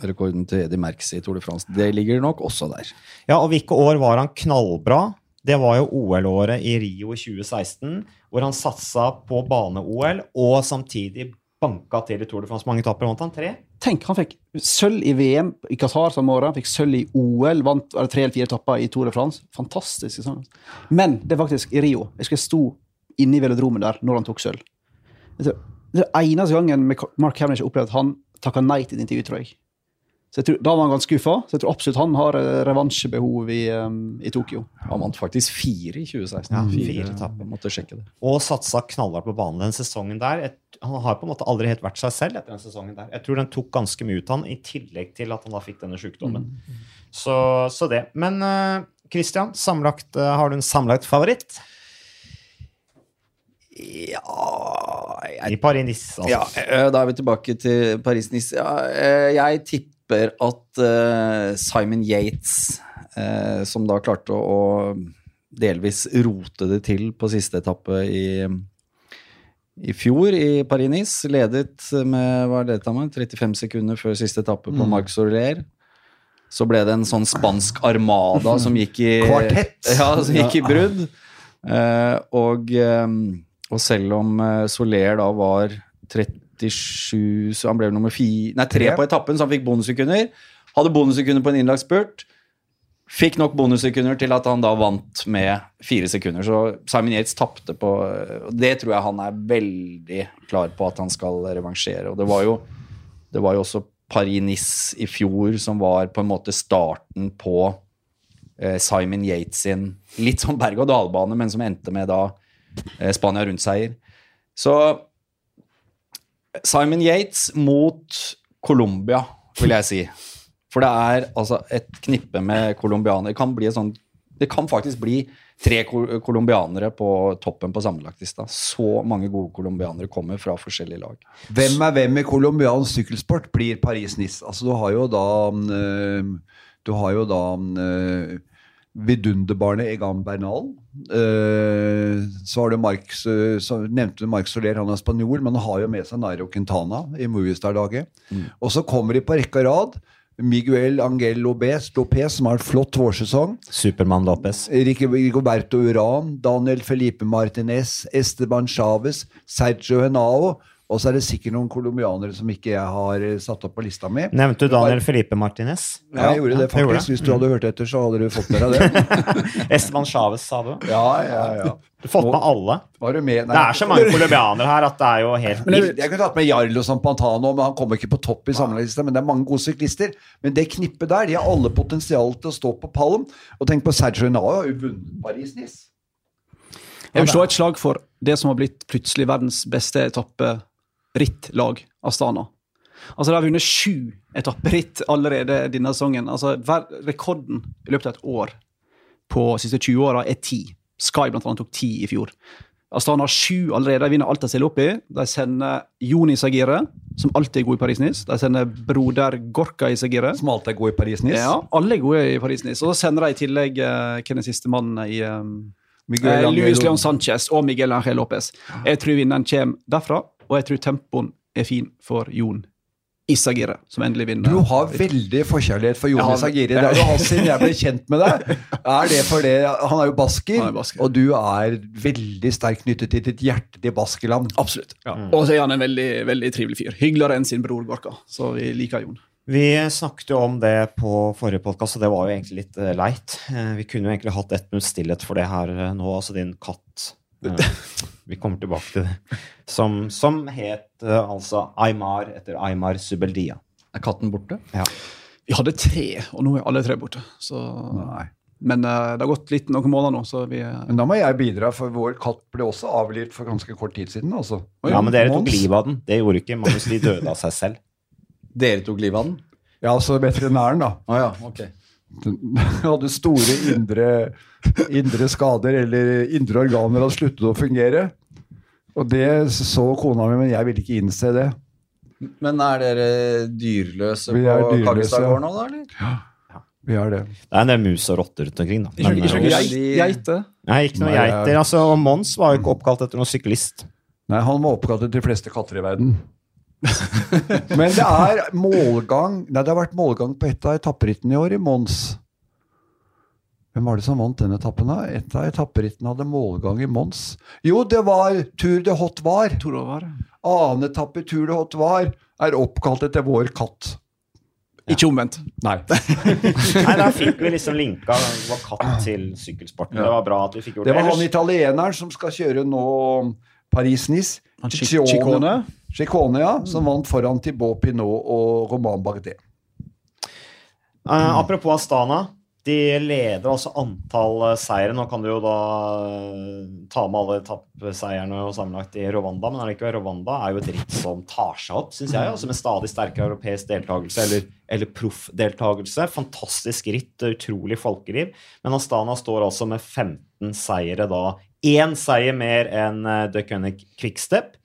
rekorden til Eddie Merckx i Tour de France. Det ligger nok også der. Ja, og hvilke år var han knallbra? Det var jo OL-året i Rio i 2016, hvor han satsa på bane-OL og samtidig banka til i Tour de France. Mange etapper vant han tre. Tenk, han fikk sølv i VM i Qatar samme året. Han fikk sølv i OL. Vant tre eller fire etapper i Tour de France. Fantastisk. Sånn. Men det er faktisk i Rio. Jeg skal stå inne i velodromen der når han tok sølv. Tror- Det er eneste gangen Mark Cavendish har opplevd at han takka nei til et intervju, tror jeg. Så jeg tror, Da var han ganske skuffa. Så jeg tror absolutt han har eh, revansjebehov i, um, i Tokyo. Han vant faktisk fire i 2016. Ja, fire etapper. Måtte sjekke det. Og satsa knallhardt på banen den sesongen der. Et, han har på en måte aldri helt vært seg selv etter den sesongen der. Jeg tror den tok ganske mye ut av han, i tillegg til at han da fikk denne sykdommen. Så, så det. Men uh, Christian, sammenlagt, uh, har du en sammenlagt favoritt? Ja jeg, I Paris-Nice, altså. ja, eh, Da er vi tilbake til Paris-Nice. Ja, eh, jeg tipper at eh, Simon Yates, som da klarte å, å delvis rote det til på siste etappe i, i fjor i Paris-Nice, ledet med hva er det, 35 sekunder før siste etappe på Marc Soler. Så ble det en sånn spansk armada som gikk i Kvartett. Ja, som gikk i brudd. Uh, og, eh, og selv om eh, Soler da var 37 Så han ble nummer 4, Nei, tre Tre. på etappen, så han fikk bonussekunder. Hadde bonussekunder på en innlagt spurt. Fikk nok bonussekunder til at han da vant med fire sekunder. Så Simon Yates tapte på og Det tror jeg han er veldig klar på at han skal revansjere. Og det var jo, det var jo også Paris-Nice i fjor som var på en måte starten på eh, Simon Yates sin litt sånn berg-og-dal-bane, men som endte med da Spania rundt-seier. Så Simon Yates mot Colombia, vil jeg si. For det er altså et knippe med colombianere. Det sånn Det kan faktisk bli tre colombianere på toppen på sammenlagtlista. Så mange gode colombianere kommer fra forskjellige lag. Hvem er hvem i colombiansk sykkelsport blir Paris-Nice? Altså, du har jo da øh, Du har jo da øh, vidunderbarnet Egan Bernal. Uh, så har du Marx, så nevnte du Marc Soler, han er spanjol, men han har jo med seg Nairo Quintana i Movistar-laget. Og så kommer de på rekke og rad. Miguel Angel Lopez, Lopez, som har en flott vårsesong. Supermann Lopez. Rigoberto Uran, Daniel Felipe Martinez, Esteban Chávez, Sergio Henao. Og så er det sikkert noen colombianere som ikke jeg har eh, satt opp på lista mi. Nevnte du Daniel Felipe Martinez? Ja, jeg gjorde det faktisk. gjorde faktisk. Hvis du hadde hørt etter, så hadde du fått med deg det. Esteban Chávez, sa du? Ja, ja, ja. Du har fått med alle? Var du med? Nei. Det er så mange colombianere her at det er jo helt vilt. jeg kunne tatt med Jarlo Sampantano, men han kommer ikke på topp i sammenligningslista. Men det er mange gode syklister. Men det knippet der, de har alle potensial til å stå på pallen. Og tenk på Sergio Henao, har jo vunnet Paris-Nice. Jeg vil slå et slag for det som har blitt plutselig verdens beste etapperittlag, Astana. Altså, De har vunnet sju etapperitt allerede denne sesongen. Altså, Rekorden i løpet av et år på de siste 20 åra er ti. Sky blant annet tok ti i fjor. Astana har sju allerede. De vinner alt de stiller opp i. De sender Joni Sagire, som alltid er god i Paris-Nice. De sender broder Gorka i Sagire. Som alltid er god i Paris-Nice. Ja, alle er gode i Paris-Nice. Og så sender de i tillegg uh, Hvem er den siste mannen i um, Miguel Eh, Luis Leon Sanchez og Miguel Ángel Lopez. Jeg tror vinneren kommer derfra, og jeg tror tempoen er fin for Jon Isagire, som endelig vinner. Du har veldig forkjærlighet for Jon Isagire. Det er jo han siden jeg ble kjent med deg. Er det fordi Han er jo basker, er basker. og du er veldig sterkt knyttet til ditt hjerte til Baskeland. Absolutt. Og så er han en veldig, veldig trivelig fyr. Hyggeligere enn sin bror Gorka, så vi liker Jon. Vi snakket jo om det på forrige podkast, og det var jo egentlig litt eh, leit. Eh, vi kunne jo egentlig hatt ett minutts stillhet for det her eh, nå, altså din katt. Vi kommer tilbake til det. Som, som het eh, altså Aymar etter Aymar Subeldia. Er katten borte? Vi hadde tre, og nå er alle tre borte. Så, Nei. men uh, det har gått litt noen måneder nå, så vi eh, Men da må jeg bidra, for vår katt ble også avlivet for ganske kort tid siden. altså. Ja, men dere tok livet av den. Det gjorde ikke Magnus. De døde av seg selv. Dere tok livet av den? Ja, altså veterinæren, da. Å ja, ok. Den hadde store indre, indre skader, eller indre organer hadde sluttet å fungere. Og det så kona mi, men jeg ville ikke innse det. Men er dere dyrløse er på ja. nå, da? eller? Vi har det. Det er en del mus og rotter rundt omkring, da. Ikke Men, ikke eh, noe Magnus, geiter. nei, ikke noe geiter. Altså, og Mons var jo ikke oppkalt etter noen syklist. Nei, han var oppkalt etter de fleste katter i verden. Men det er målgang Nei, det har vært målgang på et av etapperittene i år, i Mons. Hvem var det som vant den etappen, da? Et av etapperittene hadde målgang i Mons. Jo, det var Tour de Hot Var. Var. Annen etappe i Tour de Hot Var er oppkalt etter vår katt. Ikke omvendt. Nei. Nei, da fikk vi liksom linka vår katt til sykkelsporten. Det var bra at vi fikk gjort Det det. var han italieneren som skal kjøre nå Paris-Nice. Chicone. Chic- Ciccone. Ciccone, ja. Som vant foran Thibaut Pinot og Roman Bardet. Uh, apropos Astana. De leder altså antall eh, seire. Nå kan du jo da eh, ta med alle etappeseierne sammenlagt i Rwanda, men allikevel, Rwanda er jo et ritt som tar seg opp, syns jeg. Altså med stadig sterkere europeisk deltakelse, eller, eller proffdeltakelse. Fantastisk ritt, utrolig folkeliv. Men Astana står altså med 15 seire da. Én seier mer enn De The Cunning Quickstep.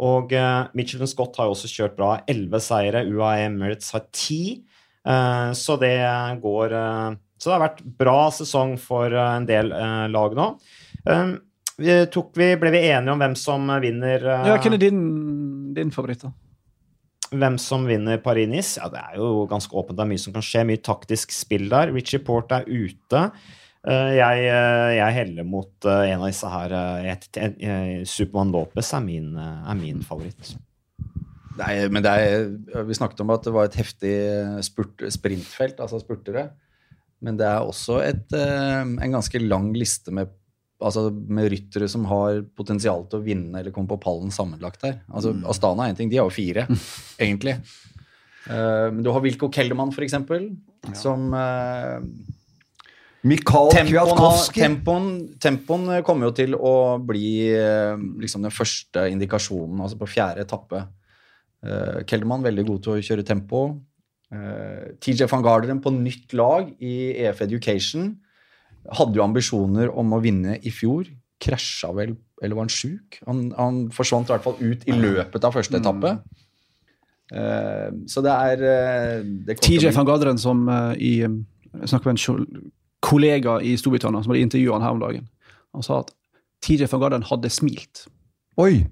Og uh, Michelin Scott har jo også kjørt bra. 11 seire. UAE Emirates har 10. Uh, så det går eh, Så det har vært bra sesong for eh, en del eh, lag nå. Eh, vi tok, vi, ble vi enige om hvem som vinner eh, Ja, Hvem er din, din favoritt, da? hvem som vinner Paris-Nice? Ja, det er jo ganske åpent. Det er mye som kan skje. Mye taktisk spill der. Richie Port er ute. Eh, jeg, jeg heller mot en av disse her. Supermann Lopez er min, er min favoritt. Nei, men det er, vi snakket om at det var et heftig spurt, sprintfelt, altså spurtere. Men det er også et, eh, en ganske lang liste med, altså med ryttere som har potensial til å vinne eller komme på pallen sammenlagt her. Altså, Astana er én ting, de har jo fire, egentlig. Eh, men du har Wilko Kellermann, for eksempel, som eh, Mikael Tempoen, Kwiatkowski. tempoen, tempoen kommer jo til å bli liksom den første indikasjonen, altså på fjerde etappe. Uh, Keldermann veldig god til å kjøre tempo. Eh, TJ van Garderen på nytt lag i EF Education. Hadde jo ambisjoner om å vinne i fjor. Krasja vel, eller var han sjuk? Han, han forsvant i hvert fall ut i løpet av første etappe. Eh, så det er eh, det TJ van Garderen som uh, i Jeg snakker med en kollega i Storbritannia som hadde intervjua han her om dagen. Han sa at TJ van Garderen hadde smilt. Oi!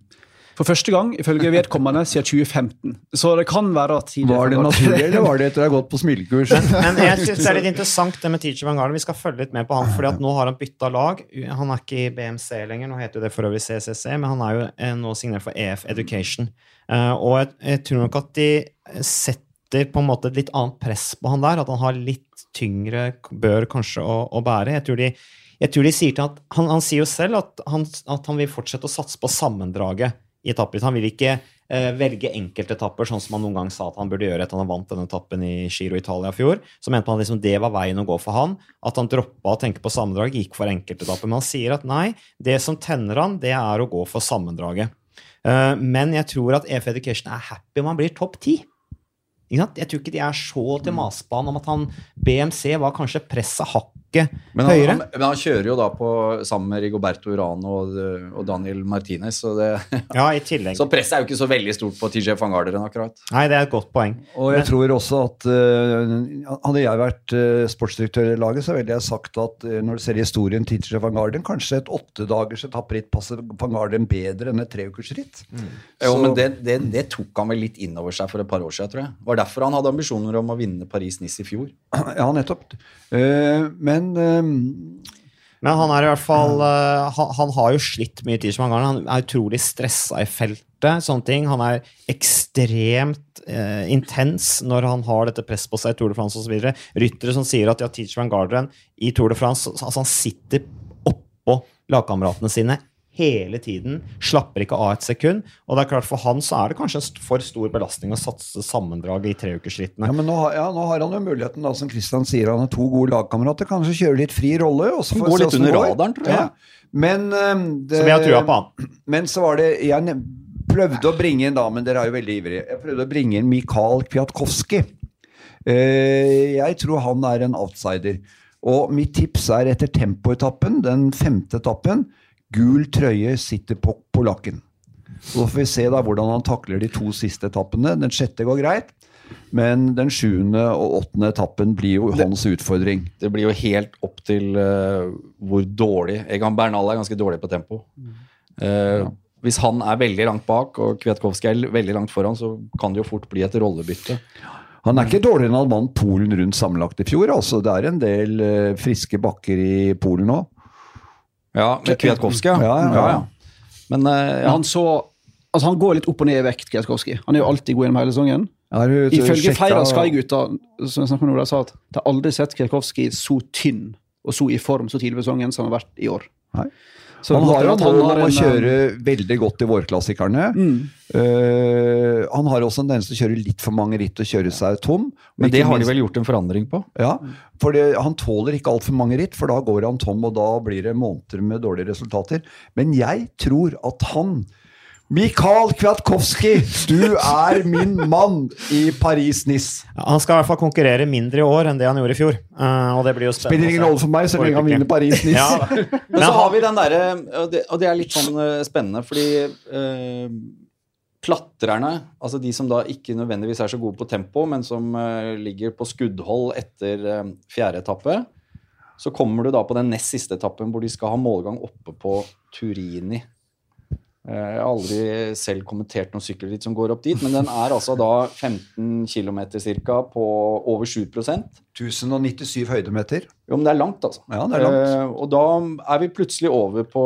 For første gang, ifølge vedkommende, siden 2015. Så det kan være at Var det naturlig, eller var det etter å ha gått på smilekurs? Men jeg synes det er litt interessant det med Teacher Van Garden. Vi skal følge litt med på han, fordi at nå har han bytta lag. Han er ikke i BMC lenger, nå heter jo det for øvrig CCC, men han er jo eh, nå signert for EF Education. Eh, og jeg, jeg tror nok at de setter på en måte et litt annet press på han der, at han har litt tyngre bør kanskje å, å bære. Jeg tror de jeg tror de sier til at, han, han sier jo selv at han, at han vil fortsette å satse på sammendraget i etapper. Han vil ikke eh, velge enkeltetapper, sånn som han noen gang sa at han burde gjøre etter han vant denne etappen i Giro Italia i fjor. Så mente han liksom det var veien å gå for han. At han droppa å tenke på sammendrag, gikk for enkeltetapper. Men han sier at nei, det som tenner han, det er å gå for sammendraget. Uh, men jeg tror at EF Education er happy om han blir topp ti. Jeg tror ikke de er så til masebane om at han BMC var kanskje presset hakket Men han, høyere. han, men han kjører jo da på, sammen med Rigoberto Urano og, og Daniel Martinez, så, det, Ja, i tillegg. så presset er jo ikke så veldig stort på TJ van Garderen akkurat. Nei, det er et godt poeng. Og jeg tror også at uh, Hadde jeg vært uh, sportsdirektør i laget, så ville jeg sagt at uh, når du ser historien til TJ van Garderen, kanskje et åttedagers etapperitt passer van Garderen bedre enn et treukersritt. Jo, men det, det, det tok han vel litt inn over seg for et par år siden, tror jeg. Det var derfor han hadde ambisjoner om å vinne Paris-Nice i fjor. Ja, nettopp. Eh, men um, Men han er i hvert fall uh, han, han har jo slitt mye tid som han Han er utrolig stressa i feltet. sånne ting. Han er ekstremt uh, intens når han har dette presset på seg i Tour de France osv. Ryttere som sier at ja, Teacher van Garderen i Tour de France altså Han sitter oppå lagkameratene sine hele tiden. Slapper ikke av et sekund. Og det er klart for han så er det kanskje en for stor belastning å satse sammendraget i treukersrittene. Ja, men nå, har- ja, nå har han jo muligheten, da, som Kristian sier, han har to gode lagkamerater. Kanskje kjøre litt fri rolle. Og så går litt under går. radaren, tror jeg. Ja. Men, eh, det, Som jeg har trua på han. Men så var det Jeg prøvde å bringe inn, da, men dere er jo veldig ivrige. Jeg prøvde å bringe inn Mikael Kwiatkowski. Eh, jeg tror han er en outsider. Og mitt tips er etter tempoetappen, den femte etappen, gul trøye sitter på polakken. Så får vi se da hvordan han takler de to siste etappene. Den sjette går greit, men den sjuende og åttende etappen blir jo hans utfordring. Det blir jo helt opp til uh, hvor dårlig Egan Bernal er ganske dårlig på tempo. Eh, Hvis han er veldig langt bak og Kvetkovskij er veldig langt foran, så kan det jo fort bli et rollebytte. Han er ikke dårligere enn han vant Polen rundt sammenlagt i fjor. altså Det er en del uh, friske bakker i Polen nå. Ja, med Kwiatkowski, ja. Ja, ja, ja. Men Men ja. han så Altså, han går litt opp og ned i vekt, Kwiatkowski. Han er jo alltid god gjennom hele sesongen. Ifølge flere av Sky-gutta som jeg med de sa at de har aldri sett Kwiatkowski så tynn og så i form så tidlig i sesongen som han har vært i år. Nei. Så Han har jo at mål om å kjøre veldig godt i vårklassikerne. Mm. Uh, han har også en tendens til å kjøre litt for mange ritt og kjøre seg tom. Men det har de vel gjort en forandring på? Ja, for det, han tåler ikke altfor mange ritt, for da går han tom, og da blir det måneder med dårlige resultater. Men jeg tror at han Mikael Kwiatkowski, du er min mann i Paris-Nice. Ja, han skal i hvert fall konkurrere mindre i år enn det han gjorde i fjor. Eh, og det blir jo Spiller ingen rolle for meg så lenge han vinner Paris-Nice. Ja, Men så har vi den derre og, det- og det er litt sånn eh, spennende, fordi eh, klatrerne, altså de som da ikke nødvendigvis er så gode på tempo, men som eh, ligger på skuddhold etter eh, fjerde etappe, så kommer du da på den nest siste etappen hvor de skal ha målgang oppe på Turini. Eh, Jeg har aldri selv kommentert noen sykkelritt som går opp dit, men den er altså da 15 km ca. på over 7 Jo, 1097 høydemeter. Jo, men det er langt, altså. Ja, det er langt. Eh, og da er vi plutselig over på,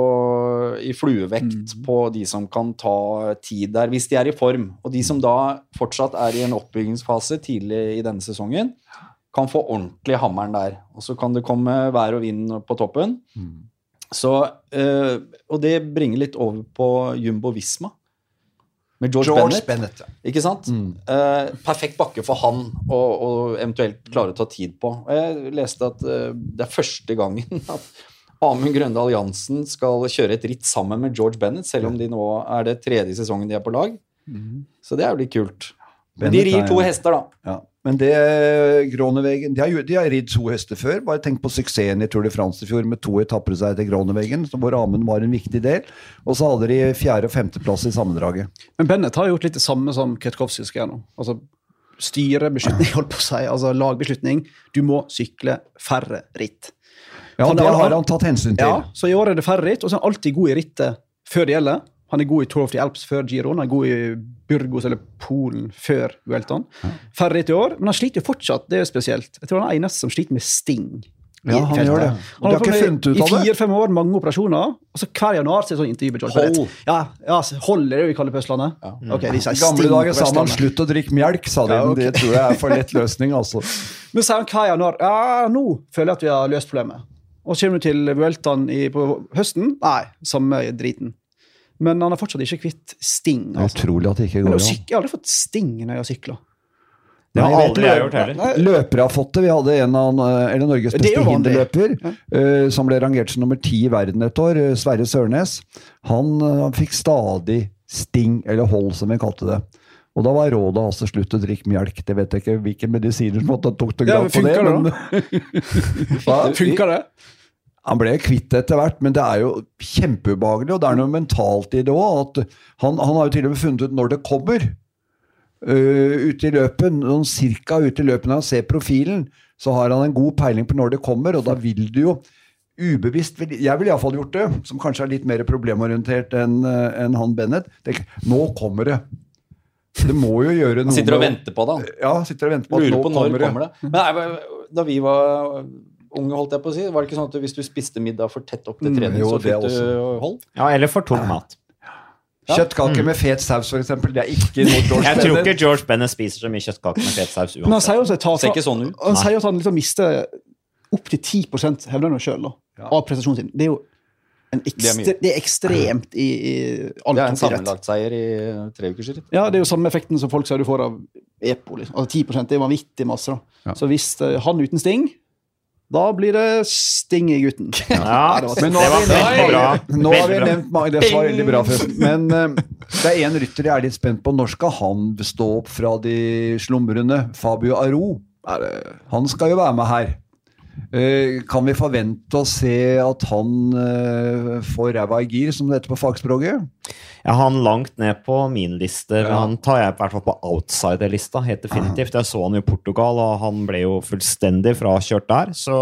i fluevekt Mm. på de som kan ta tid der, hvis de er i form. Og de som da fortsatt er i en oppbyggingsfase tidlig i denne sesongen, kan få ordentlig hammeren der. Og så kan det komme vær og vind på toppen. Mm. Så, eh, og det bringer litt over på Jumbo Visma. Med George, George Bennett. Bennett. Ikke sant? Mm. Uh, perfekt bakke for han å eventuelt klare å ta tid på. Jeg leste at uh, det er første gangen at Amund Grøndal Jansen skal kjøre et ritt sammen med George Bennett, selv om de nå er det tredje sesongen de er på lag. Så det er jo litt kult. Men de rir to hester, da. Ja. Men det Gronevegen de har, de har ridd to hester før. Bare tenk på suksessen i Tour de France i fjor med to etapper seg til Gronevegen, hvor Amund var en viktig del. Og så hadde de fjerde- og femteplass i sammendraget. Men Bennett har gjort litt det samme som Kwiatkowski skal gjøre nå. Altså, styrebeslutning, holdt på å si, altså lagbeslutning. Du må sykle færre ritt. Ja, det har han tatt hensyn til. Ja, så i år er det færre ritt, og så er han alltid god i rittet før det gjelder. Han er god i Tour of the Alps før Giroen, han er god i Burgos eller Polen før Vueltaen. Færre ritt i år, men han sliter jo fortsatt, det er jo spesielt. Jeg tror han er eneste som sliter med sting. Ja, han feltet. gjør det. Han Og de har ikke funnet ut I av det. fire-fem år, mange operasjoner, og så hver januar så er det sånn intervju med George Hold. Ja, ja, hold er det vi kaller på Østlandet. Ja. Okay, I sting gamle dager sa man 'slutt å drikke melk', sa de. Ja, Men det tror jeg er for lett løsning, altså. Men sier han hver januar ja, nå føler jeg at vi har løst problemet. Og så kommer du til Vueltaen på høsten. Nei, samme driten. Men han har fortsatt ikke kvitt sting. Det er Altså. utrolig at det ikke går an. Jeg har aldri fått sting når jeg har sykla. Det har Nei, aldri jeg gjort heller. Løpere har fått det. Vi hadde en av eller Norges Det beste hinderløper, eh, som ble rangert som nummer ti i verden et år, eh, Sverre Sørnes. Han, uh, fikk stadig sting, eller hold, som vi kalte det. Og da var rådet altså slutt å drikke melk. Det vet jeg ikke hvilke medisiner som tok til grad ja, på det. det Men, Hva? Funker det? Han ble kvitt det etter hvert, men det er jo kjempeubehagelig, og det er noe mentalt i det òg. Han, han har jo til og med funnet ut når det kommer. Uh, ute i løpet, noen cirka ute i løpet når han ser profilen, så har han en god peiling på når det kommer, og da vil du jo ubevisst vil- Jeg ville iallfall gjort det, som kanskje er litt mer problemorientert enn en han Bennett. Tenk, nå kommer det. Det må jo gjøre noe sitter og venter på det. han. Ja, sitter og venter på at Lurer nå på når kommer det. kommer det. Men nei, da vi var unge, holdt jeg på å si, var det ikke sånn at hvis du spiste middag for tett opp til Mm, trening, jo, så fikk du hold? Ja, eller for tung mat. Kjøttkaker med fet saus, eksempel. Det er ikke noe George Jeg tror ikke George Bennett spiser så mye kjøttkaker med fet saus Men han sier også at han, ikke sånn. Han sier at han liksom mister opptil 10 hevder han sjøl Ja. av prestasjonen sin. Det er jo en Det er det er ekstremt i, i alt Det er en sammenlagt seier sammenlagtseier i tre ukers ritt. Ja, det er jo samme effekten som folk sier du får av EPO. Liksom. Altså 10 det er vanvittig masse. da. Ja. Så hvis eh, han uten sting, da blir det sting i gutten. Ja, det var- Men nå har vi nevnt bra. Nå har vi nevnt mange. Det var veldig bra, forresten. Men uh, det er en rytter jeg er litt spent på. Når skal han stå opp fra de slumrende? Fabio Aro. Han skal jo være med her. Eh, kan vi forvente å se at han eh, får ræva i gir, som det heter på fagspråket? Jeg har han langt ned på min liste. Ja. Han tar jeg i hvert fall på outsider-lista, helt definitivt. Jeg så han i Portugal, og han ble jo fullstendig frakjørt der. Så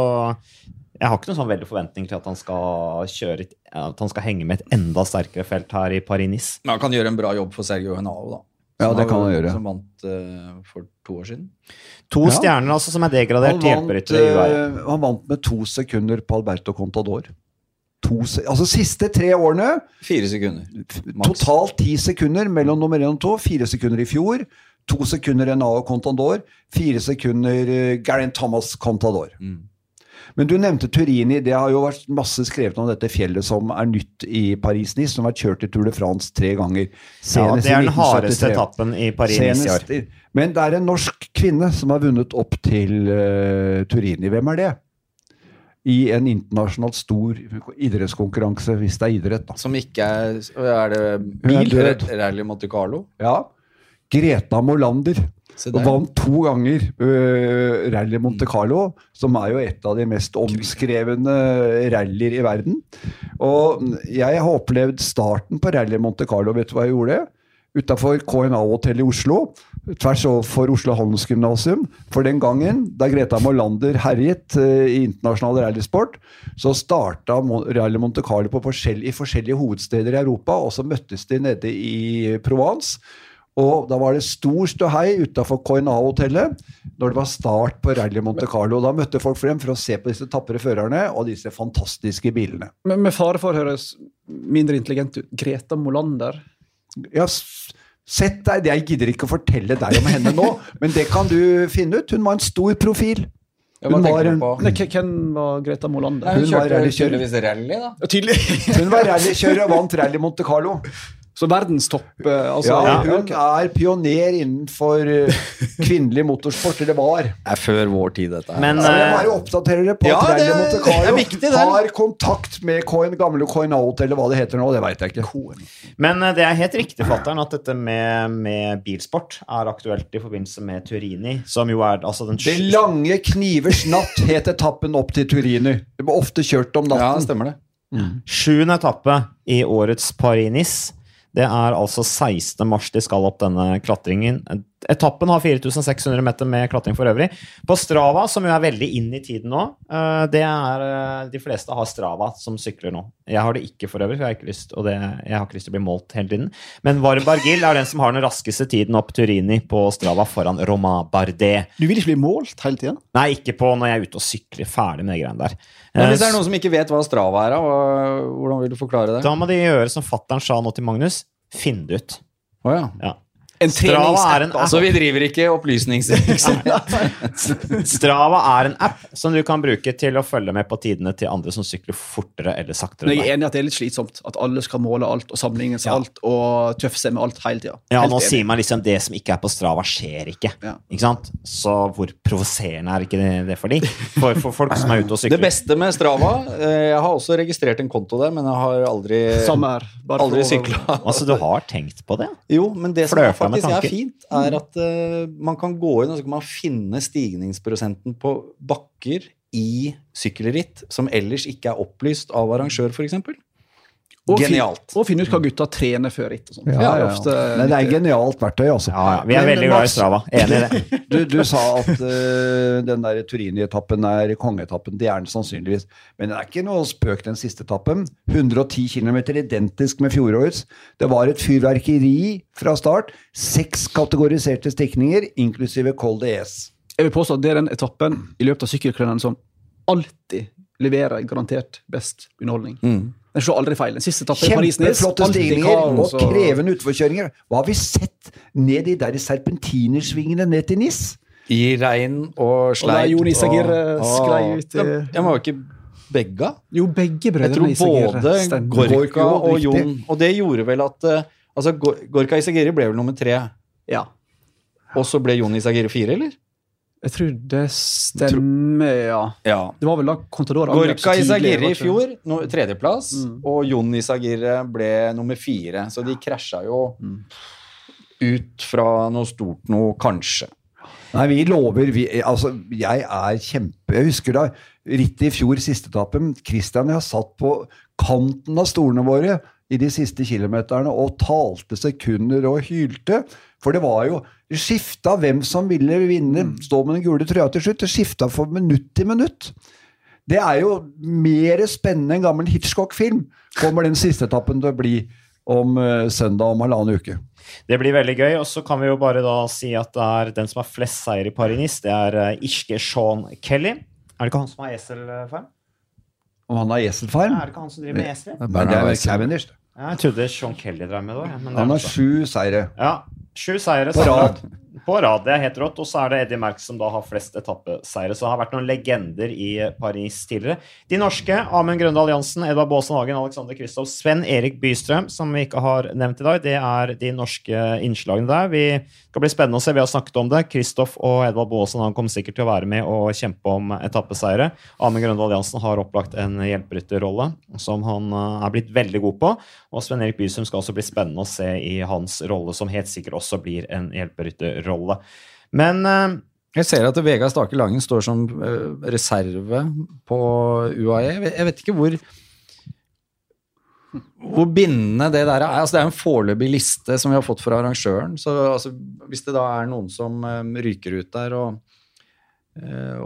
jeg har ikke noen sånn veldig forventning til at han skal kjøre at han skal henge med et enda sterkere felt her i Paris-Nice. Men han kan gjøre en bra jobb for Sergio Henao, da. Ja, det kan han gjøre. Som vant uh, for to år siden. To Ja. stjerner altså som er degradert til vant, hjelperyttere i UAE. eh, han vant med to sekunder på Alberto Contador. To se altså siste tre årene Fire sekunder. Max. Totalt ti sekunder mellom nummer én og to. Fire sekunder i fjor. To sekunder Enao Contador. Fire sekunder uh, Garen Thomas Contador. Mm. Men du nevnte Turini. Det har jo vært masse skrevet om dette fjellet som er nytt i Paris-Nice, som har vært kjørt i Tour de France tre ganger. Ja, det er den hardeste etappen i Paris-Nice i år. Men det er en norsk kvinne som har vunnet opp til uh, Turini. Hvem er det? I en internasjonalt stor idrettskonkurranse, hvis det er idrett, da. Som ikke er Er det Hun er bil? død. Rally Monte Carlo? Ja. Greta Molander. Og vant to ganger uh, Rally Monte Carlo, som er jo et av de mest omskrevne rallyer i verden. Og jeg har opplevd starten på Rally Monte Carlo. Vet du hva jeg gjorde? Utafor KNA-hotellet i Oslo, tvers overfor Oslo Handelsgymnasium. For den gangen, da Greta Molander herjet uh, i internasjonal rallysport, så starta Rally Monte Carlo på forskjell, i forskjellige hovedsteder i Europa, og så møttes de nede i Provence. Og da var det stor ståhei utafor Coinal-hotellet når det var start på Rally Monte Carlo. Da møtte folk frem for å se på disse tapre førerne og disse fantastiske bilene. Men med fare for å høres mindre intelligent ut, Greta Molander Ja, sett deg, Jeg gidder ikke å fortelle deg om henne nå, men det kan du finne ut. Hun var en stor profil. Hun var? Nei, Hvem var Greta Molander? hun Hun var kjørte rallykjører. tydeligvis rally, da. Tydelig. Hun var rallykjører og vant Rally Monte Carlo. Så verdenstopp eh, altså, Ja, ja, hun er pioner innenfor eh, kvinnelig motorsport, eller var. Det er før vår tid, dette her. Men Ja, jeg eh, bare oppdaterer det på Ja, at det Rally Monte Carlo viktig, har kontakt med coin, gamle coin out, eller hva det heter nå, det veit jeg ikke. Men det er helt riktig, fatteren, at dette med, med bilsport er aktuelt i forbindelse med Turini, som jo er altså den Det lange knivers natt het etappen opp til Turini. Det ble ofte kjørt om Ja, natten. stemmer det. sjuende etappe i årets Paris-Nice. Det er altså 16. mars de skal opp denne klatringen. Etappen har 4600 meter med klatring for øvrig. På Strava, som jo er veldig inn i tiden nå, eh, det er eh, De fleste har Strava som sykler nå. Jeg har det ikke for øvrig, for jeg har ikke lyst, og det, jeg har ikke lyst til å bli målt hele tiden. Men Varbergil er den som har den raskeste tiden opp Turini på Strava, foran Roma Bardet. Du vil ikke bli målt hele tiden? Nei, ikke på når jeg er ute og sykler. Ferdig med de greiene der. Men hvis det Eh, er noen som ikke vet hva Strava er, hvordan vil du forklare det? Da må de gjøre som fattern sa nå til Magnus. Finne det ut. Oh, ja. Ja. En Strava er en Så vi driver ikke opplysningsvirksomhet? Strava er en app som du kan bruke til å følge med på tidene til andre som sykler fortere eller saktere. Men jeg er enig i at det er litt slitsomt. At alle skal måle alt og sammenligne seg Ja. alt og tøffe seg med alt hele tida. Ja, nå enig. sier man liksom det som ikke er på Strava, skjer ikke. Ja. Ikke sant? Så hvor provoserende er ikke det, det for de? For, for folk som er ute og sykler. Det beste med Strava eh, Jeg har også registrert en konto der, men jeg har aldri, Samme aldri sykla. Altså, du har tenkt på det? Jo, men det som er det faktisk er fint, er at uh, man kan gå inn og så kan man finne stigningsprosenten på bakker i sykkelritt som ellers ikke er opplyst av arrangør, f.eks. Og fin- Og finne ut hva gutta trener før ritt og. Ja, ja, ja. Men det er genialt verktøy, altså. Ja, ja. Vi er Men, veldig glad i Strava. Enig i det. Du, du sa at uh, den der Turini-etappen er kongeetappen. Det er den sannsynligvis. Men det er ikke noe spøk, den siste etappen. 110 km identisk med fjorårets. Det var et fyrverkeri fra start. Seks kategoriserte stikninger, inklusive Col ES. Jeg vil påstå at det er den etappen i løpet av sykkelkrønnen som alltid leverer garantert best underholdning. Den slår aldri feil. Den siste etappen i Paris-Nice Kjempeflotte stigninger og krevende utforkjøringer. Hva har vi sett ned de der serpentinersvingene ned til Nis? I regn og Og da sleit. Jon Isagir sklei ut i Jeg må jo ikke begge. Jo, begge Jeg brødrene tror Isagir både stemmer. Gorka Gorka, og. Jon Og det gjorde vel at eh, Altså, Gor- Gorka Isagiri ble vel nummer tre, Ja. og så ble Jon Isagiri fire, eller? Jeg tror det stemmer, ja. Ja. Det var vel da Contador Gorka Isagirre i fjor, no, tredjeplass, Mm. og Jon Isagirre ble nummer fire. Så de krasja jo Mm. ut fra noe stort noe, kanskje. Nei, vi lover vi, Altså, jeg er kjempe Jeg husker da rittet i fjor, siste etappen. Christian og jeg satt på kanten av stolene våre i de siste kilometerne og talte sekunder og hylte. For det var jo skifta hvem som ville vinne, stå med den gule trøya til slutt. Det skifta for minutt til minutt. Det er jo mer spennende enn gammel Hitchcock-film. Kommer den siste etappen til å bli om eh, søndag om halvannen uke. Det blir veldig gøy. Og så kan vi jo bare da si at det er den som har flest seier i Paris-Nice, det er eh, irske Sean Kelly. Er det ikke han som har eselfarm? Om han har eselfarm? Er det ikke han som driver med esler? Nei, det er Cavendish. Ja, Jeg trodde Sean Kelly drev med det òg. Han har sju seire. Ja, Sju seire På rad. På rad, Det er helt rått. Og så er det Eddie Merckx som da har flest etappeseire. Så det har vært noen legender i Paris tidligere. De norske, Amund Grøndal Jansen, Edvard Baasen Hagen, Alexander Kristoff, Sven Erik Bystrøm, som vi ikke har nevnt i dag. Det er de norske innslagene der. Vi skal bli spennende å se. Vi har snakket om det. Kristoff og Edvard Baasen han kommer sikkert til å være med og kjempe om etappeseire. Amund Grøndal Jansen har opplagt en hjelperytterrolle som han eh, er blitt veldig god på. Og Sven Erik Bystrøm skal også bli spennende å se i hans rolle, som helt sikkert også blir en hjelperytterrolle. Men eh, Jeg ser at Vegard Stake Langen står som eh, reserve på UAE. Jeg vet- ikke hvor hvor bindende det der er. Altså, det er en foreløpig liste som vi har fått fra arrangøren. Så altså, hvis det da er noen som eh, ryker ut der, og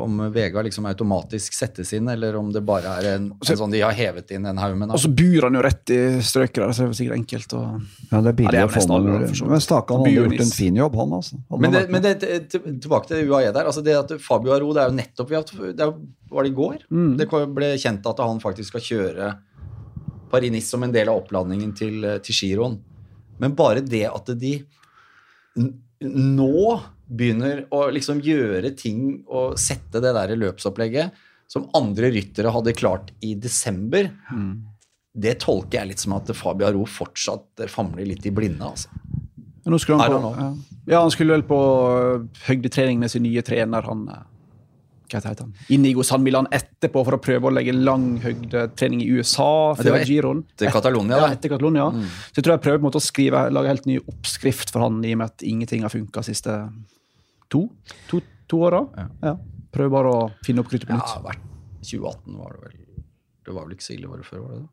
om Vegard liksom automatisk settes inn, eller om det bare er en, en sånn de har hevet inn en haug med Og så bur han jo rett i strøket der, så det er sikkert enkelt å Ja, det er billig Ja, det er å få med. Men Stakan hadde gjort en fin jobb, han altså. Hadde Men, det, men det, tilbake til UAE der. altså det at Fabio Aro, det er jo nettopp vi har, det Var det i går? Det ble kjent at han faktisk skal kjøre Paris-Nice som en del av opplandingen til, til giroen. Men bare det at de n- nå begynner å liksom gjøre ting og sette det der løpsopplegget som andre ryttere hadde klart i desember, det tolker jeg litt som at Fabio Ro fortsatt famler litt i blinde. altså. Nå skulle han på, ja. han skulle vel på øh, høydetrening med sin nye trener, han øh, Hva heter han? Inigo San Milan etterpå for å prøve å legge lang høydetrening i USA det var giroen. etter Catalonia, Ja, etter Catalonia. Så jeg tror jeg prøver på en måte å skrive, lage helt ny oppskrift for han, i og med at ingenting har funka siste to, to, to åra. Ja. Prøver bare å finne opp kruttet på Ja, nytt. vært 2018 var det vel. Det var vel ikke så ille året før, var det det?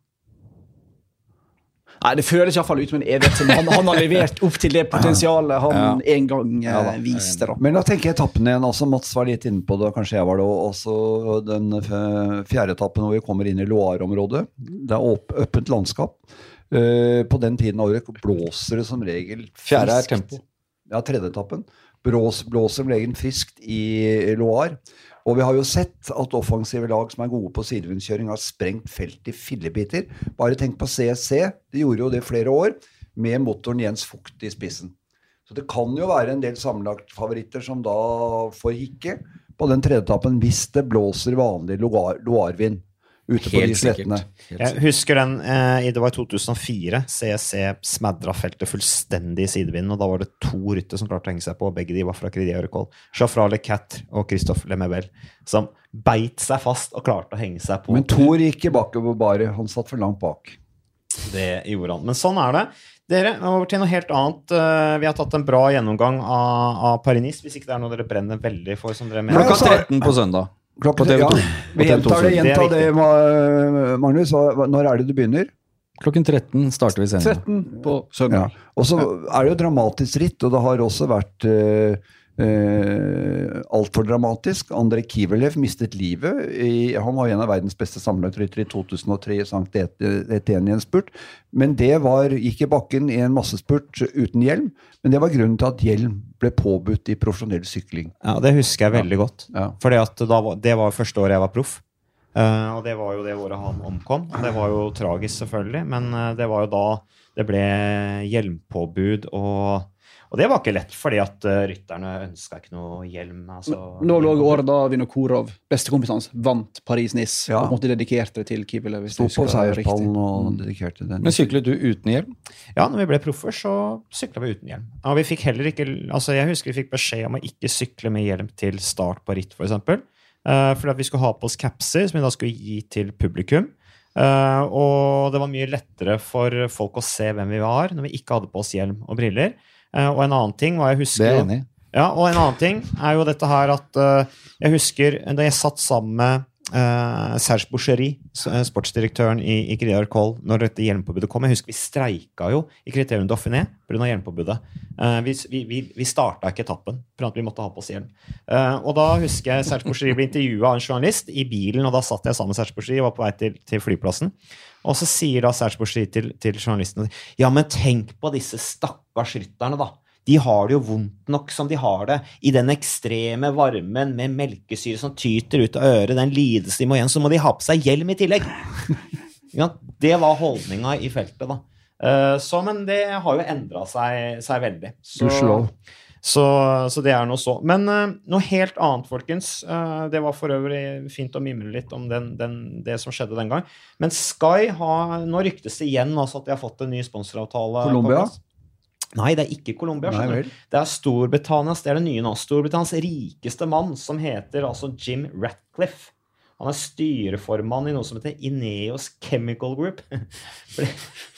Nei, Det føles iallfall ut som en evighet som han, han har levert opp til det potensialet han en gang eh, da. viste. da. Men da tenker jeg etappen igjen. altså Mats var litt inne på det, og kanskje jeg var det også. Den fjerde etappen hvor vi kommer inn i Loire-området. Det er åp åpent landskap. Uh, på den tiden av året blåser det som regel Fjerde er tempo. Ja, tredje etappen. Blås, blåser regel friskt i Loire. Og vi har jo sett at offensive lag som er gode på sidevindskjøring, har sprengt felt i fillebiter. Bare tenk på CSC. De gjorde jo det flere år, med motoren Jens Fugt i spissen. Så det kan jo være en del sammenlagtfavoritter som da får hikke på den tredje etappen hvis det blåser vanlig Loire- Loire-vind ute på de Helt slettene. sikkert. Jeg husker den eh, i- Det var i 2004. CEC smadra feltet fullstendig i sidevinden. Og da var det to rytter som klarte å henge seg på, og begge de var fra Crédit Agricole. Jafra Le Cat og Christophe Lemebel. Som beit seg fast og klarte å henge seg på. Men Thor gikk ikke bakover bare. Han satt for langt bak. Det gjorde han. Men sånn er det. Dere, over til noe helt annet. Eh, Vi har tatt en bra gjennomgang av, av Paris-Nice, hvis ikke det er noe dere brenner veldig for. som dere mener. Klokka altså- 13 på søndag. Klokken, På TV2. Ja, vi gjentar det, gjenta det. Magnus. Når er det du begynner? Klokken 13 starter vi sendingen. 13 på Ja. søndag. Og så er det jo dramatisk ritt, og det har også vært eh, eh, altfor dramatisk. Andrej Kivelev mistet livet. I, han var en av verdens beste sammenlagtryttere i 2003 i St. Etienne i en spurt. Men det var, gikk i bakken i en massespurt uten hjelm. Men det var grunnen til at hjelm ble påbudt i profesjonell sykling. Ja, Det husker jeg veldig godt. Ja. At Det var første året jeg var proff. Uh, og det var jo det året han omkom. Det var jo tragisk, selvfølgelig, men eh, det var jo da det ble hjelmpåbud. Og, og det var ikke lett, fordi at eh, rytterne ønska ikke noe hjelm. Altså, Nå lå året da Vinokurov, bestekompisen hans, vant Paris-Nice Ja. og måtte dedikerte det til hvis Sto på seierspallen og dedikerte den. Men syklet du uten hjelm? Ja, når vi ble proffer, så sykla vi uten hjelm. Og vi fikk heller ikke, altså Jeg husker vi fikk beskjed om å ikke sykle med hjelm til start på ritt, f.eks. Uh, fordi at vi skulle ha på oss capser, som vi da skulle gi til publikum. Uh, og det var mye lettere for folk å se hvem vi var, når vi ikke hadde på oss hjelm og briller. Eh, og en annen ting var jeg husker Det er jeg enig i. Ja, og en annen ting er jo dette her at eh, jeg husker da jeg satt sammen med uh, Serge Boucheri, sportsdirektøren i, i Criar Col, når dette hjelmpåbudet kom. Jeg husker vi streika jo i Kriterium Dauphiné pga. hjelmpåbudet. Uh, vi vi, vi, vi starta ikke etappen for at vi måtte ha på oss hjelm. Uh, og da husker jeg Serge Boucheri ble intervjua av en journalist i bilen, og da satt jeg sammen med Serge Boucheri og var på vei til, til flyplassen. Og så sier da Boucherie til, til journalisten Ja, men tenk på disse stakkars rytterne, da. De har det jo vondt nok som de har det, i den ekstreme varmen med melkesyre som tyter ut av øret, den lidelsen de må igjen, så må de ha på seg hjelm i tillegg. Ja, det var holdninga i feltet, da. Eh, Så, men det har jo endra seg, seg veldig. Så, Gudskjelov. Så, så det er noe så. Men uh, noe helt annet, folkens. Uh, det var for øvrig fint å mimre litt om den, den, det som skjedde den gang. Men Sky har Nå ryktes det igjen altså, at de har fått en ny sponsoravtale. Colombia? Nei, det er ikke Colombia. Det er Storbritannias det er det nye nå. Storbritannias rikeste mann, som heter altså Jim Ratcliffe. Han er styreformann i noe som heter Ineos Chemical Group. Ble,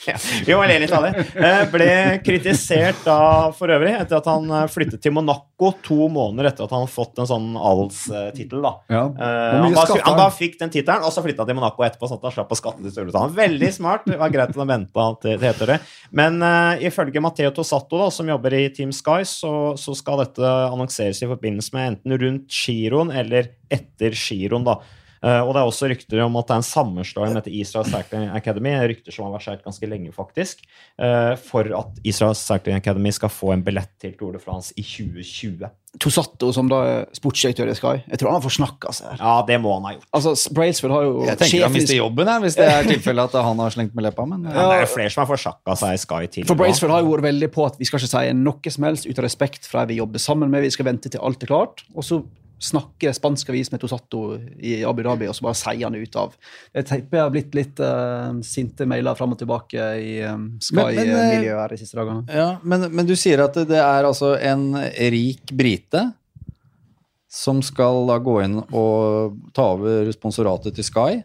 ja, vi må le litt av det. Ble kritisert da for øvrig etter at han eh, flyttet til Monaco to måneder etter at han fått en sånn ALS-tittel. Ja. Eh, han, bare, han han? bare fikk den tittelen, og så flytta til Monaco etterpå. sånn at han slapp å skatte til Storbritannia. Veldig smart. Det var greit at han venta til det heter det. Men uh, ifølge Matteo Tosato, da, som jobber i Team Sky, så, så skal dette annonseres i forbindelse med enten rundt giroen eller etter giroen. da. Eh, og det er også rykter om at det er en sammenslåing med Israel Cycling Academy, rykter som har versert ganske lenge, faktisk, eh, for at Israel Cycling Academy skal få en billett til Tour de France i 2020. Tosato, som da er sportsdirektør i Sky, jeg tror han har forsnakka seg her. Ja, det må han ha gjort. Altså, Brailsford har jo Jeg tenker han mister jobben, her, hvis det er tilfellet at han har slengt med leppa. Men, Ja, det er jo flere som har forsnakka seg i Sky tidligere. For Brailsford har jo vært veldig på at vi skal ikke si noe som helst ut av respekt for de vi jobber sammen med. Vi skal vente til alt er klart. Og så snakker spansk avis med Tosato i Abu Dhabi, og så bare sier han det ut av. Jeg tipper jeg har blitt litt uh, sinte mailer fram og tilbake i um, eh, Sky-miljøet her de siste dagene. ja, men, men du sier at det, er altså en rik brite som skal da gå inn og ta over sponsoratet til Sky,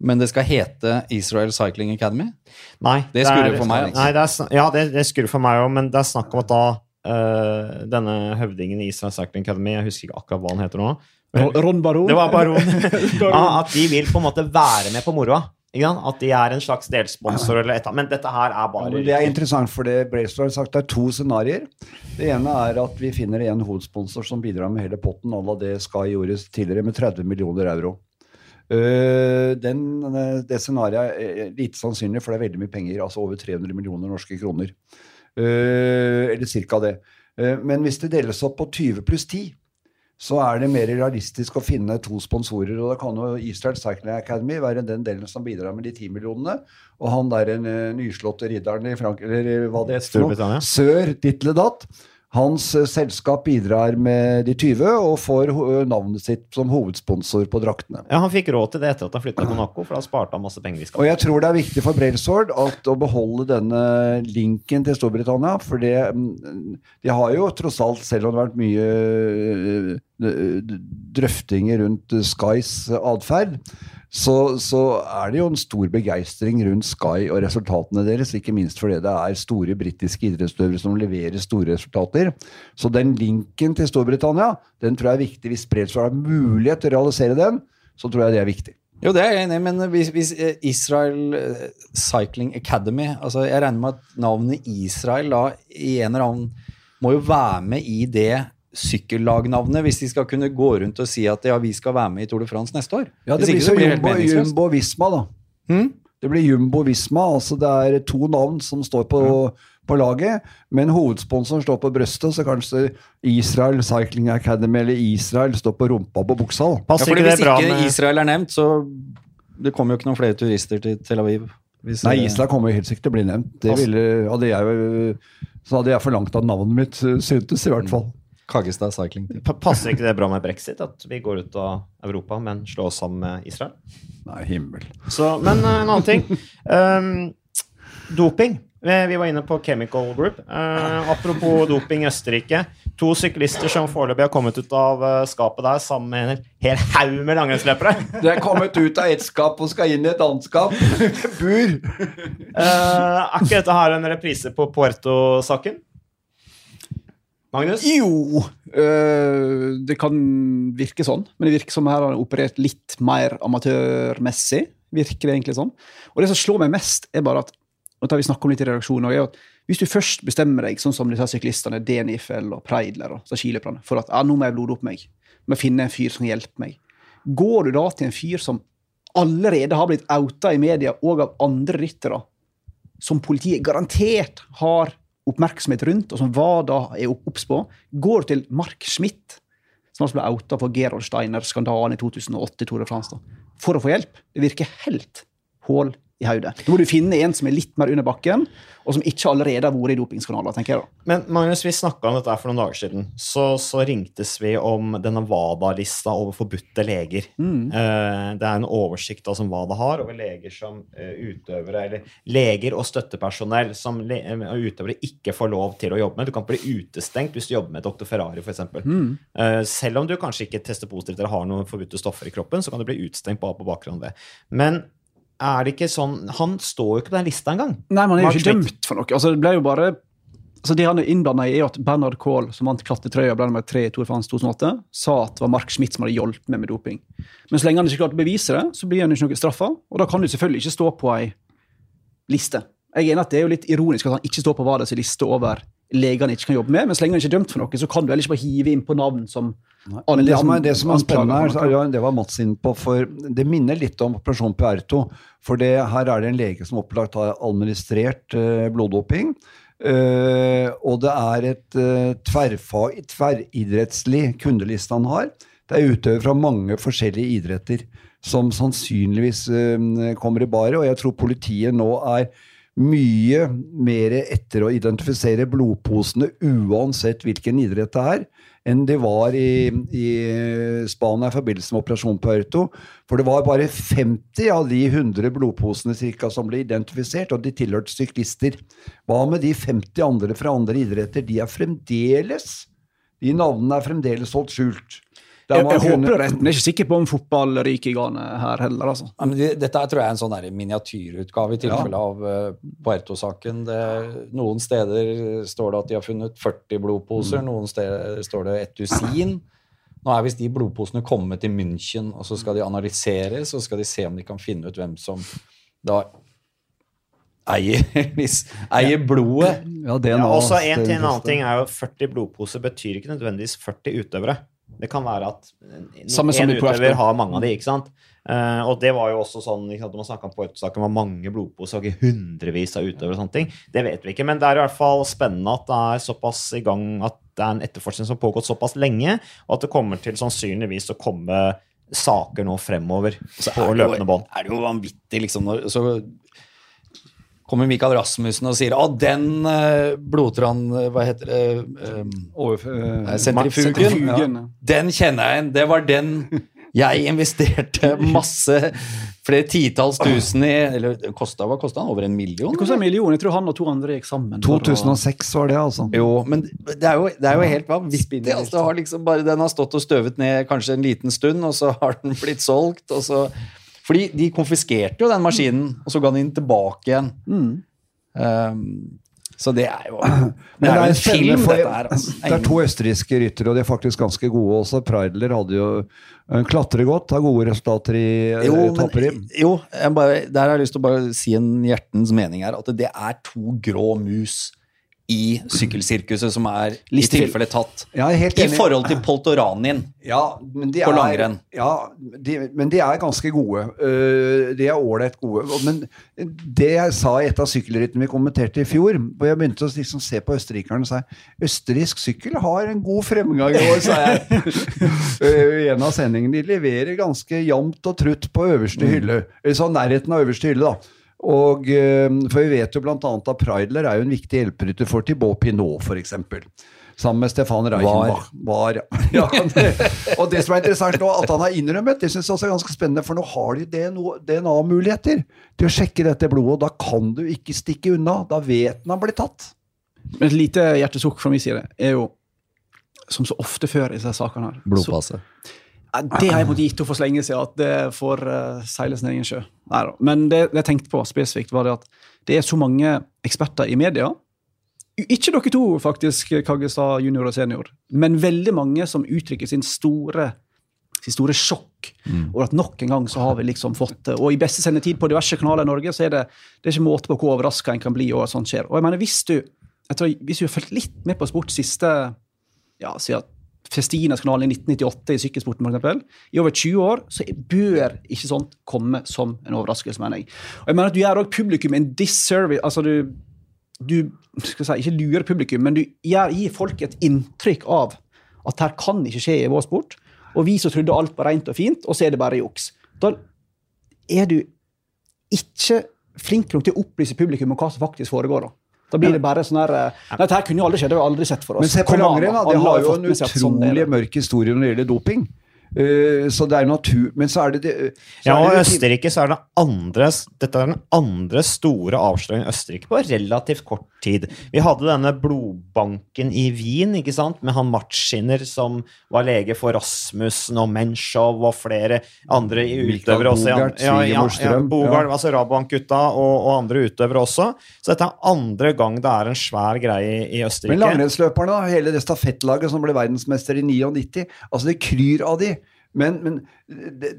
men det skal hete Israel Cycling Academy? Nei, Det er- skurrer for meg, altså. Nei, det er, ja, det, det skurrer for meg òg, men det er snakk om at da eh, denne høvdingen i Israel Cycling Academy, jeg husker ikke akkurat hva han heter nå Ron- Ron Baron. Det var baron. ja, at de vil på en måte være med på moroa. At de er en slags delsponsor eller et. Men dette her er bare ja, Det er interessant, for det Bracelet har sagt det er to scenarioer. Det ene er at vi finner en hovedsponsor som bidrar med hele potten, à la det Sky gjorde tidligere, med 30 millioner euro. Uh, den, det scenarioet er lite sannsynlig, for det er veldig mye penger. Altså over 300 millioner norske kroner. Øh, eller cirka det. Øh, men hvis det deles opp på 20 pluss 10, så er det mer realistisk å finne to sponsorer. Og da kan jo Israel Cycling Academy være den delen som bidrar med de 10 millionene. Og han der en eh, nyslåtte ridderen i Frank... Eller hva det heter. Sør Ditledat. Hans eh, selskap bidrar med de 20 og får navnet sitt som hovedsponsor på draktene. Ja, Han fikk råd til det etter at han flytta til Monaco, for da sparte han masse penger Og jeg tror det er viktig for Brailsword at å beholde denne linken til Storbritannia. For det, mm, de har jo tross alt, selv om det har vært mye, eh, drøftinger rundt eh, Skys eh, atferd, så, så er det jo en stor begeistring rundt Sky og resultatene deres. Ikke minst fordi det er store britiske idrettsutøvere som leverer store resultater. Så den linken til Storbritannia den tror jeg er viktig. Hvis Bredsvold har mulighet til å realisere den, så tror jeg det er viktig. Jo, det er jeg enig i, men hvis, hvis eh, Israel Cycling Academy altså Jeg regner med at navnet Israel da i en eller annen må jo være med i det sykkellagnavnet hvis de skal kunne gå rundt og si at ja, vi skal være med i Tour de France neste år. Ja, det blir så Jumbo. Jumbo Visma, da. Hmm? Det blir Jumbo Visma. altså Det er to navn som står på, på laget, men hovedsponsoren står på brøstet, så kanskje Israel Cycling Academy eller Israel står på rumpa på buksa. da. Ja, fordi ikke hvis ikke med Israel er nevnt, så det kommer jo ikke noen flere turister til Tel Aviv. Hvis Nei, Israel kommer jo helt sikkert til å bli nevnt. Det Altså- ville, hadde jeg, så hadde jeg forlangt at navnet mitt syntes, i hvert fall. Kaggestad Cycling Team. Passer ikke det bra med brexit? At vi går ut av Europa, men slår oss sammen med Israel? Nei, himmel. Så, men eh, en annen ting. Um, doping. Vi var inne på Chemical Group. Uh, apropos doping i Østerrike. To syklister som foreløpig har kommet ut av eh, skapet der sammen med en hel haug med langrennsløpere. De er kommet ut av ett skap og skal inn i et annet skap. Bur! Uh, er ikke dette her en reprise på Puerto-saken? Magnus? Jo, øh, det kan virke sånn, men det virker som her har han operert litt mer amatørmessig. Virker det egentlig sånn. Og det som slår meg mest, er bare at og da vi om litt i redaksjonen, er at hvis du først bestemmer deg, sånn som disse syklistene, DNIFL og Preidler og for at ja, nå må jeg blode opp meg, må finne en fyr som hjelper meg, går du da til en fyr som allerede har blitt outa i media og av andre ryttere, som politiet garantert har oppmerksomhet rundt, og som WADA er obs på, går til Mark Schmidt, som altså ble outa for Gerold Steiner-skandalen i 2008 i Tour de for å få hjelp. Det virker helt hull i hodet. Da må du finne en som er litt mer under bakken, og som ikke allerede har vært i dopingskanaler. tenker jeg da. Men Magnus, vi snakka om dette for noen dager siden. Så, så ringtes vi om denne WADA-lista over forbudte leger. Mm. det er en oversikt da, som WADA har over leger som eh, utøvere, eller leger og støttepersonell som eh, utøvere ikke får lov til å jobbe med. Du kan bli utestengt hvis du jobber med Dr. Ferrari, f.eks. Mm. Eh, selv om du kanskje ikke tester positivt eller har noen forbudte stoffer i kroppen, så kan du bli utestengt bare på bakgrunn av det. Men er det ikke sånn Han står jo ikke på den lista engang. Nei, man er jo ikke dømt for noe. Altså, det ble jo bare altså Det han er innblanda i, er at Bernhard Kohl, som vant klatretrøya, ble nummer tre i Tour France 2008, sa at det var Mark Schmidt som hadde hjulpet med med doping. Men så lenge han ikke klarte å bevise det, så blir han ikke noe straffa. Og da kan du selvfølgelig ikke stå på ei liste. Jeg er enig at det er jo litt ironisk at han ikke står på WADAs liste over leger han ikke kan jobbe med, men så lenge han ikke er dømt for noe, så kan du heller ikke bare hive inn på navn som Men det som det som er spennende er det var Mats inne på, for det minner litt om Operasjon Puerto. For det, her er det en lege som opplagt har administrert eh, bloddoping. Eh, og det er et uh, tverrfag, tverridrettslig kundeliste han har. Det er utøvere fra mange forskjellige idretter som sannsynligvis eh, kommer i baret, og jeg tror politiet nå er mye mer etter å identifisere blodposene uansett hvilken idrett det er, enn de var i, i Spania i forbindelse med Operasjon Puerto. For det var bare 50 av de 100 blodposene cirka, som ble identifisert, og de tilhørte syklister. Hva med de 50 andre fra andre idretter? De er fremdeles De navnene er fremdeles holdt skjult. Jeg, jeg kunne- håper det er jeg er ikke sikker på om fotball ryker i gang her heller, altså. Ja, men det, dette tror jeg er en sånn miniatyrutgave i tilfelle av uh, Puerto-saken. Noen steder står det at de har funnet 40 blodposer, noen steder står det et dusin. Nå er visst de blodposene kommet til München, og så skal de analyseres, og så skal de se om de kan finne ut hvem som da eier, eier blodet. Ja, ja, og også en en annen ting er jo 40 blodposer betyr ikke nødvendigvis 40 utøvere. Det kan være at Samme en utøver har mange av de, ikke sant? Uh, og det var jo også sånn, ikke sant, når man snakket om Puerto-saken, var mange blodposer og ikke hundrevis av utøvere og sånne ting. Det vet vi ikke, men det er i hvert fall spennende at det er såpass i gang, at det er en etterforskning som har pågått såpass lenge, og at det kommer til sannsynligvis å komme saker nå fremover på løpende bånd. Er det jo vanvittig, liksom. Når, så kommer Mikael Rasmussen og sier at den uh, blodtran... Hva heter det? Um, Overf- eh, sentrifugen. Ja. Den kjenner jeg igjen. Det var den Jeg investerte masse, flere titalls tusen i Eller kosta, hva kosta han? Over en million? Det en million. Jeg tror han og to andre gikk sammen. 2006 var det, altså. Jo, men det er jo, det er jo helt vanvittig. Altså, liksom den har stått og støvet ned kanskje en liten stund, og så har den blitt solgt. Og så, fordi de konfiskerte jo den maskinen, og så ga de den tilbake igjen. Mm. Um, så det er jo Men Det er jo en film, for dette her. Altså. Det er to østerrikske ryttere, og de er faktisk ganske gode også. Preidler hadde jo en klatrer godt, har gode resultater i Jo, eh, men, jo bare, der har jeg lyst til å bare si en hjertens mening her. At det er to grå mus i sykkelsirkuset som er i tilfelle tatt. Ja, I forhold til Poltoranin. Ja, På langrenn. Ja, de, men de er ganske gode. Eh, de er ålreit gode. Men det jeg sa i et av sykkelrittene vi kommenterte i fjor, hvor jeg begynte å liksom se på østerrikerne, sa jeg østerriksk sykkel har en god fremgang i år, sa jeg. I en av sendingene. De leverer ganske jevnt og trutt på øverste hylle. Eller sånn nærheten av øverste hylle, da. Og, eh, for vi vet jo blant annet at Preidler er jo en viktig hjelperytter for Thibaut Pinot, f.eks. Sammen med Stefan Reichenbach. Var. Ja, og det som er interessant nå, at han har innrømmet, det syns jeg også er ganske spennende, for nå har de DNA-muligheter til å sjekke dette blodet, og da kan du ikke stikke unna. Da vet han han blir tatt. Men et lite hjertesukk fra min side er jo, som så ofte før i disse sakene her så, Blodpasse. Ja, Det har jeg måttet gitt henne for så lenge siden, at det får uh, seile sin egen sjø. Neida. Men det, det jeg tenkte på spesifikt, var det at det er så mange eksperter i media. Ikke dere to, faktisk, Kaggestad junior og senior, men veldig mange som uttrykker sin store sin store sjokk over at nok en gang så har vi liksom fått det. Og i beste sendetid på diverse kanaler i Norge så er det, det er ikke måte på hvor overraska en kan bli over at sånt skjer. Og jeg mener, hvis du jeg tror, hvis du har fulgt litt med på sport siste ja, siden Festinas-kanalen i 1998 i sykkelsporten, eksempel, i over 20 år, så bør ikke sånt komme som en overraskelse, mener jeg. Og jeg mener at Du gjør også publikum en disservice. altså du, du skal si, Ikke lurer publikum, men du gir, gir folk et inntrykk av at her kan ikke skje i vår sport. Og vi som trodde alt var rent og fint, og så er det bare juks. Da er du ikke flink nok til å opplyse publikum om hva som faktisk foregår. Da Da blir det bare sånn her eh, dette her kunne jo aldri skjedd, det har vi aldri sett for oss. Men se på langrenn. De har jo en sånn utrolig mørk historie når det gjelder doping. Eh, så det er natur... Men så er det, det så Ja, og det Østerrike så er det andre Dette er den andre store avsløringen i Østerrike på relativt kort tid. Vi hadde denne blodbanken i Wien, ikke sant, med han Matschiner som var lege for Rasmussen og Menschow og flere andre utøvere også. Bogart, ja, ja, ja, Bogart, altså Rabank-gutta og, og andre utøvere også. Så dette er andre gang det er en svær greie i- i Østerrike. Men langrennsløperne, da, hele det stafettlaget som ble verdensmester i 99, altså det kryr av de. Men, men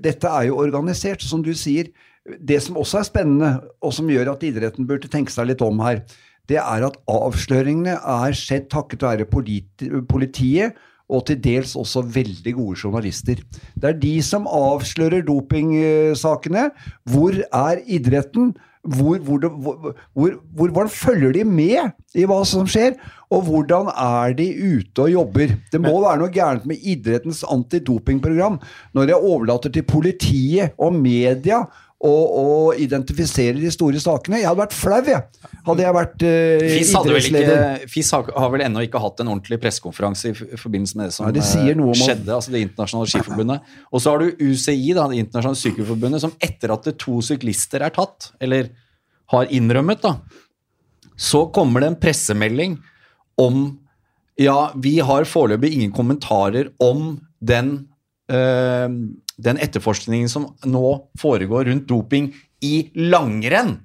dette er jo organisert, som du sier. Det som også er spennende, og som gjør at idretten burde tenke seg litt om her, det er at avsløringene er skjedd takket være politiet og til dels også veldig gode journalister. Det er de som avslører dopingsakene. Hvor er idretten? Hvor, hvor, det- hvor, hvor, hvor, hvordan følger de med i hva som skjer? Og hvordan er de ute og jobber? Det må være noe gærent med idrettens antidopingprogram når jeg overlater til politiet og media å og, identifisere de store sakene. Jeg hadde vært flau, jeg. Hadde jeg vært eh, FIS, hadde vel idrettsleder. ikke, FIS har, har vel ennå ikke hatt en ordentlig pressekonferanse i, forbindelse med det som Nei, det skjedde, altså Det internasjonale skiforbundet. Og så har du UCI, da, det internasjonale sykkelforbundet, som etter at det to syklister er tatt, eller har innrømmet, da, så kommer det en pressemelding om Ja, vi har foreløpig ingen kommentarer om den den etterforskningen som nå foregår rundt doping i langrenn.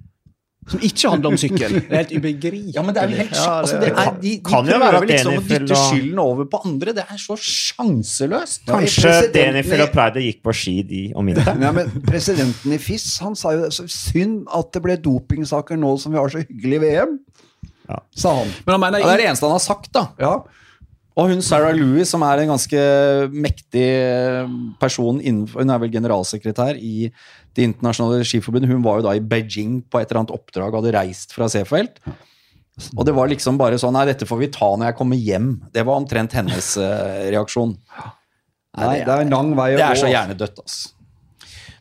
Som ikke handler om sykkel. Det er helt ubegripelig. Ja, men det er jo helt altså, det det er, De, de Kan jo være prøver at liksom å dytte skylden over på andre. Det er så sjanseløst. Kanskje Denifel og Pride gikk på ski de om vinteren? Ja, men Presidenten i FIS han sa jo så synd at det ble dopingsaker nå som vi har så hyggelig VM. Ja. Sa han. Men han mener, Ja, det er det eneste han har sagt, da. Ja. Og hun Sarah Louis, som er en ganske mektig person innenfor Hun er vel generalsekretær i Det internasjonale skiforbundet. Hun var jo da i Beijing på et eller annet oppdrag og hadde reist fra Seefeld. Og det var liksom bare sånn Nei, dette får vi ta når jeg kommer hjem. Det var omtrent hennes eh, reaksjon. Nei, det er en lang vei å Det er så hjernedødt, altså.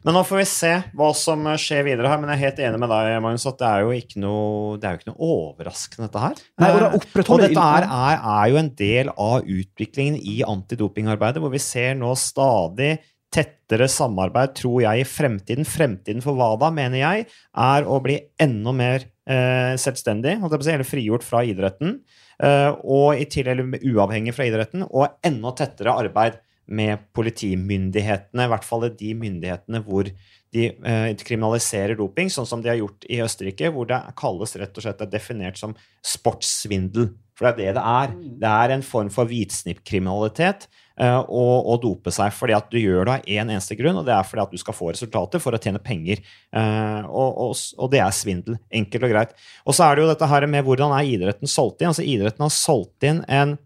Men nå får vi se hva som skjer videre her. Men jeg er helt enig med deg, Magnus, at det er jo ikke noe, det er jo ikke noe overraskende, dette her. Nei, og det Eh, og dette er, er, er jo en del av utviklingen i antidopingarbeidet, hvor vi ser nå stadig tettere samarbeid, tror jeg, i fremtiden. Fremtiden for WADA, mener jeg, er å bli enda mer eh, selvstendig, eller frigjort fra idretten. Eh, og i tillegg uavhengig fra idretten, og enda tettere arbeid med politimyndighetene, i hvert fall de myndighetene hvor de eh, kriminaliserer doping, sånn som de har gjort i Østerrike, hvor det kalles rett og slett er definert som sportssvindel. For det er det det er. Det er en form for hvitsnippkriminalitet eh, å, å dope seg fordi at du gjør det av én en eneste grunn, og det er fordi at du skal få resultater for å tjene penger. Eh, og, og, og, det er svindel. Enkelt og greit. Og så er det jo dette her med hvordan er idretten solgt inn. Altså Idretten har solgt inn en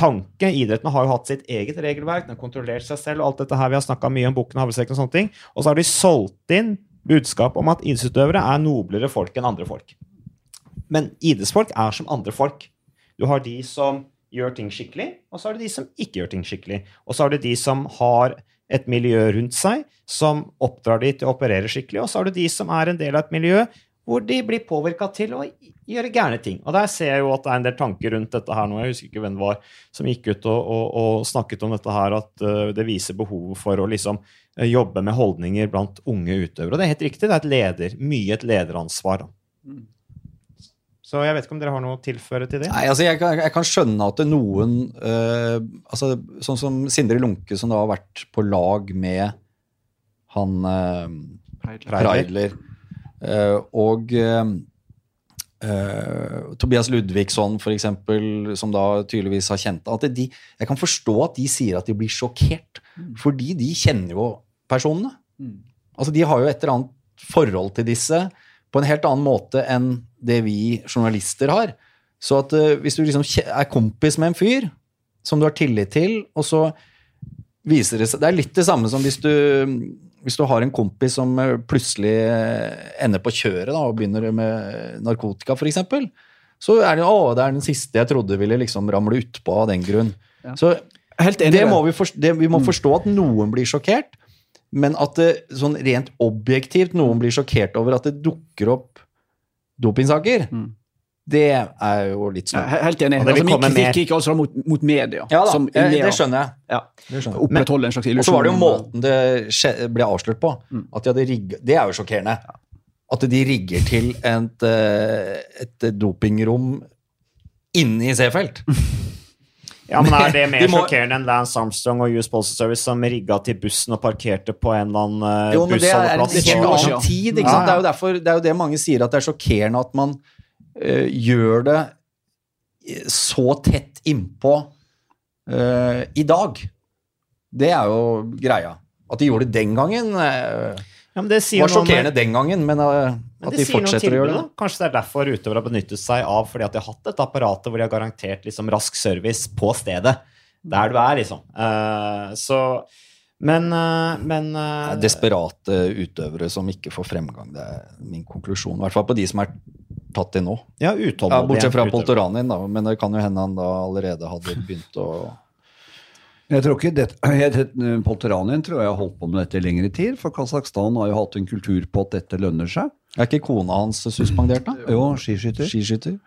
tanke. Idretten har jo hatt sitt eget regelverk, den har kontrollert seg selv, og alt dette her vi har snakka mye om boken Havresekken og sånne ting. Og så har de solgt inn budskap om at idrettsutøvere er noblere folk enn andre folk. Men idrettsfolk er som andre folk. Du har de som gjør ting skikkelig, og så har du de som ikke gjør ting skikkelig. Og så har du de som har et miljø rundt seg som oppdrar de til å operere skikkelig, og så har du de som er en del av et miljø hvor de blir påvirka til å gjøre gærne ting. Og der ser jeg jo at det er en del tanker rundt dette her nå. Jeg husker ikke hvem det var som gikk ut og, og, og snakket om dette her, at uh, det viser behovet for å liksom uh, jobbe med holdninger blant unge utøvere. Og det er helt riktig, det er et leder, mye et lederansvar. Mm. Så jeg vet ikke om dere har noe å tilføre til det? Nei, altså jeg, kan, jeg kan skjønne at det noen øh, altså Sånn som Sindre Lunke, som da har vært på lag med han Preidler. Eh, og uh, Tobias Ludvigsson, for eksempel, som da tydeligvis har kjent at de, Jeg kan forstå at de sier at de blir sjokkert, mm. fordi de kjenner jo personene. Mm. Altså, De har jo et eller annet forhold til disse på en helt annen måte enn det vi journalister har. Så at uh, hvis du liksom er kompis med en fyr som du har tillit til, og så viser det seg Det er litt det samme som hvis du hvis du har en kompis som eh, plutselig eh, ender på kjøret da, og begynner med narkotika, f.eks., så er det å, det er den siste jeg trodde ville liksom ramle utpå av den grunn. Ja. Så det må vi, forstå, det, vi må mm. forstå at noen blir sjokkert, men at det sånn rent objektivt noen blir sjokkert over at det dukker opp dopingsaker. Mm. Det er jo litt snart. Ja, helt enig. Altså, min kritikk gikk altså mot, mot media. Ja da, media, det skjønner jeg. Ja. Opprettholde en slags illusjon. Og så var det jo måten det ble avslørt på. Mm. At de hadde rigget, Det er jo sjokkerende. At de rigger til et, eh, et dopingrom inne i Seefeld. Ja, men Er det mer må... sjokkerende enn Lance Armstrong og US Postal Service som rigga til bussen og parkerte på en eller annen bussholdeplass? jo, men Det er, det 20 år siden tid, ikke sant? Ja, ja. Det, jo derfor, det er jo det mange sier, at det er sjokkerende at man gjør det så tett innpå uh, i dag. Det er jo greia. At de gjorde det den gangen, uh, ja, det var sjokkerende den gangen, men uh, at de fortsetter å gjøre det. Kanskje det er derfor utøvere har benyttet seg av fordi at de har hatt dette apparatet hvor de har garantert liksom, rask service på stedet. Der du er, liksom. så men, men Desperate utøvere som ikke får fremgang. Det er min konklusjon. I hvert fall på de som er tatt i nå. Ja, ja Bortsett fra Poltoranin, da. Men det kan jo hende han da allerede hadde begynt å jeg tror ikke det, jeg, Poltoranin tror jeg har holdt på med dette i lengre tid, for Kasakhstan har jo hatt en kultur på at dette lønner seg. Er ikke kona hans suspendert, da? Jo, skiskytter. skiskytter.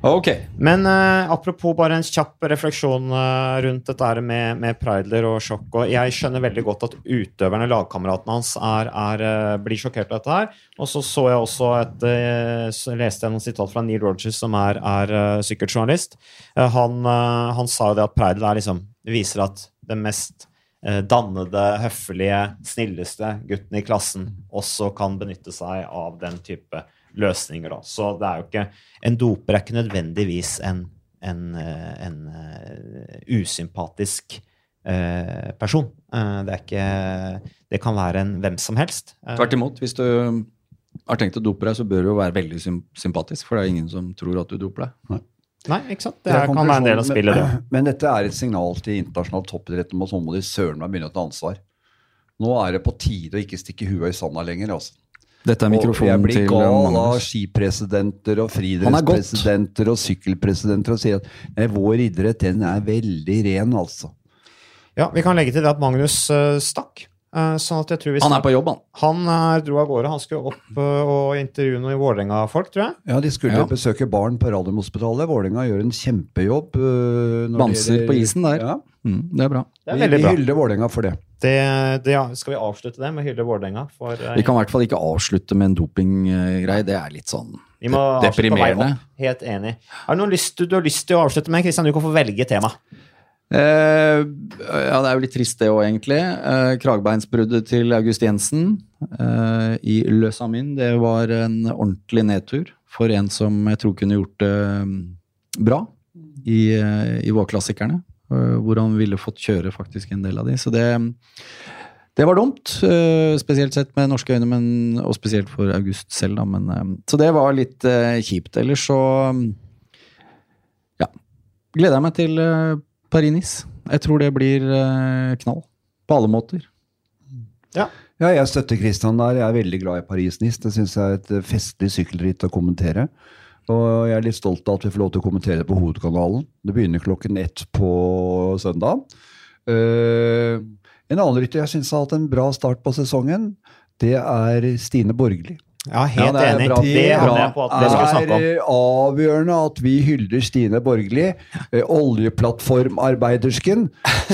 Ja. Ok. Men uh, apropos bare en kjapp refleksjon uh, rundt dette med, med Preidler og sjokk. Og jeg skjønner veldig godt at utøverne, lagkameratene hans, er, er, uh, blir sjokkert av dette her. Og så så jeg også et så leste jeg noen sitat fra Neil Rogers, som er, er sykkeljournalist. Han, han, sa jo det at Preidler er liksom, viser at den mest dannede, høflige, snilleste gutten i klassen også kan benytte seg av den type løsninger. Da. Så det er jo ikke En doper er ikke nødvendigvis en, en, eh, en uh, usympatisk uh, person. Uh, det er ikke Det kan være en hvem som helst. Tvert imot. Hvis du har tenkt å dope deg, så bør du jo være veldig sympatisk, for det er ingen som tror at du doper deg. Nei. Nei, ikke sant? Det, det kan være en del av spillet, det. Men, men dette er et signal til internasjonal toppidrett om at nå må de søren meg begynne å ta ansvar. Nå er det på tide å ikke stikke huet i sanda lenger. altså. Dette er mikrofonen til Jeg blir gal av skipresidenter og friidrettspresidenter og sykkelpresidenter og sier at nei, vår idrett den er veldig ren, altså. Ja, vi kan legge til det at Magnus uh, stakk. Uh, sånn at jeg tror vi han er på jobb, han. Han er, dro av gårde. Han skulle opp og intervjue noen i Vålerenga-folk, tror jeg. Ja, de skulle ja. besøke barn på Radiumhospitalet. Vålerenga gjør en kjempejobb. Banser på isen der. Ja. Mm, det er bra. Det er Vi, vi hyller Vålerenga for det. Det, det, ja, skal vi avslutte det med å hylle Vålerenga? For, eh, Vi kan i hvert fall ikke avslutte med en dopinggreie. Det er litt sånn vi må avslutte på vei deprimerende. opp. Helt enig. Er det noe lyst, du, du har lyst til å avslutte med? Kristian, du kan få velge tema. Eh, ja, det er jo litt trist det òg, egentlig. Eh, kragbeinsbruddet til August Jensen eh, i Le Samin, det var en ordentlig nedtur for en som jeg tror kunne gjort det mm, bra i, eh, i vårklassikerne. eh, hvor han ville fått kjøre faktisk en del av de. Så det, det var dumt. eh, spesielt sett med norske øyne, men, og spesielt for August selv. Da, men, eh, så det var litt eh, kjipt. Ellers så ja, gleder jeg meg til Paris-Nice. Jeg tror det blir eh, knall. På alle måter. Ja, jeg støtter Kristian der. Jeg er veldig glad i Paris-Nice. Det syns jeg er et eh, festlig sykkelritt å kommentere. Og jeg er litt stolt av at vi får lov til å kommentere det på Hovedkanalen. Det begynner klokken ett på søndag. Eh, en annen rytter jeg syns har hatt en bra start på sesongen, det er Stine Borgli. Ja, helt Ja, er enig. bra. Det at det er avgjørende at vi hyller Stine Borgli, eh, oljeplattformarbeidersken,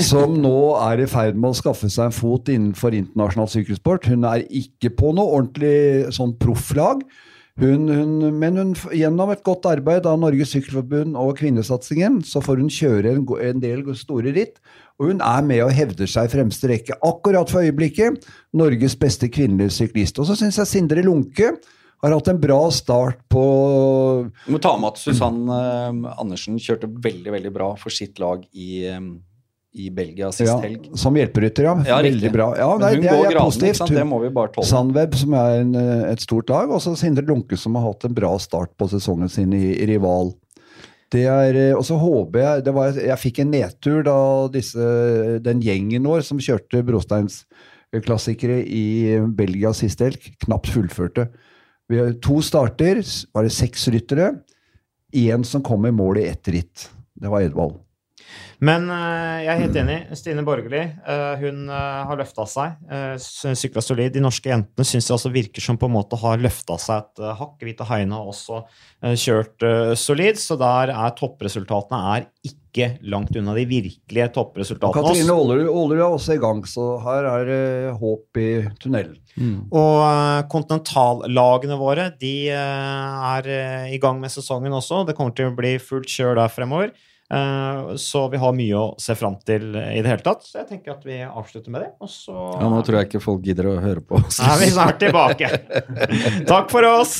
som nå er i ferd med å skaffe seg en fot innenfor internasjonal sykkelsport. Hun er ikke på noe ordentlig sånn profflag. Hun, hun, men hun, gjennom et godt arbeid av Norges Sykkelforbund og kvinnesatsingen, så får hun kjøre en, en del store ritt. Og hun er med og hevder seg i fremste rekke akkurat for øyeblikket. Norges beste kvinnelige syklist. Og så syns jeg Sindre Lunke har hatt en bra start på Du må ta med at Susann eh, Andersen kjørte veldig veldig bra for sitt lag i, eh, i Belgia sist ja, helg. Som hjelperytter, ja. Ja, Veldig bra. Ja, nei, hun det er, graden, positivt. ikke? Det må vi bare tåle. Sandweb, som er en, eh, et stort lag, og så Sindre Lunke, som har hatt en bra start på sesongen sin i, i Rival. Det er, eh, og så håper jeg det var, Jeg fikk en nedtur da disse, den gjengen vår som kjørte brosteinsklassikere i Belgia sist helg, knapt fullførte. Vi har to starter, var det seks ryttere. Én som kom i mål i ett ritt. Det var Edvald. Men eh, jeg er helt enig. Stine Borgerli eh, hun eh, har løfta seg. Uh, Sykla solid. De norske jentene syns det også virker som på en måte har løfta seg et uh, hakk. Hvite Heine har også kjørt solid, så der er toppresultatene er ikke langt unna de virkelige Og toppresultatene. Katrine også. Aalerud er også i gang, så her er det håp i tunnelen. Og eh, kontinentallagene våre de er i gang med sesongen også. Det kommer til å bli fullt kjør der fremover. Eh, så vi har mye å se fram til i det hele tatt. Så jeg tenker at vi avslutter med det. Og så Ja, nå tror jeg ikke folk gidder å høre på oss. Nei, vi er snart tilbake. Takk for oss!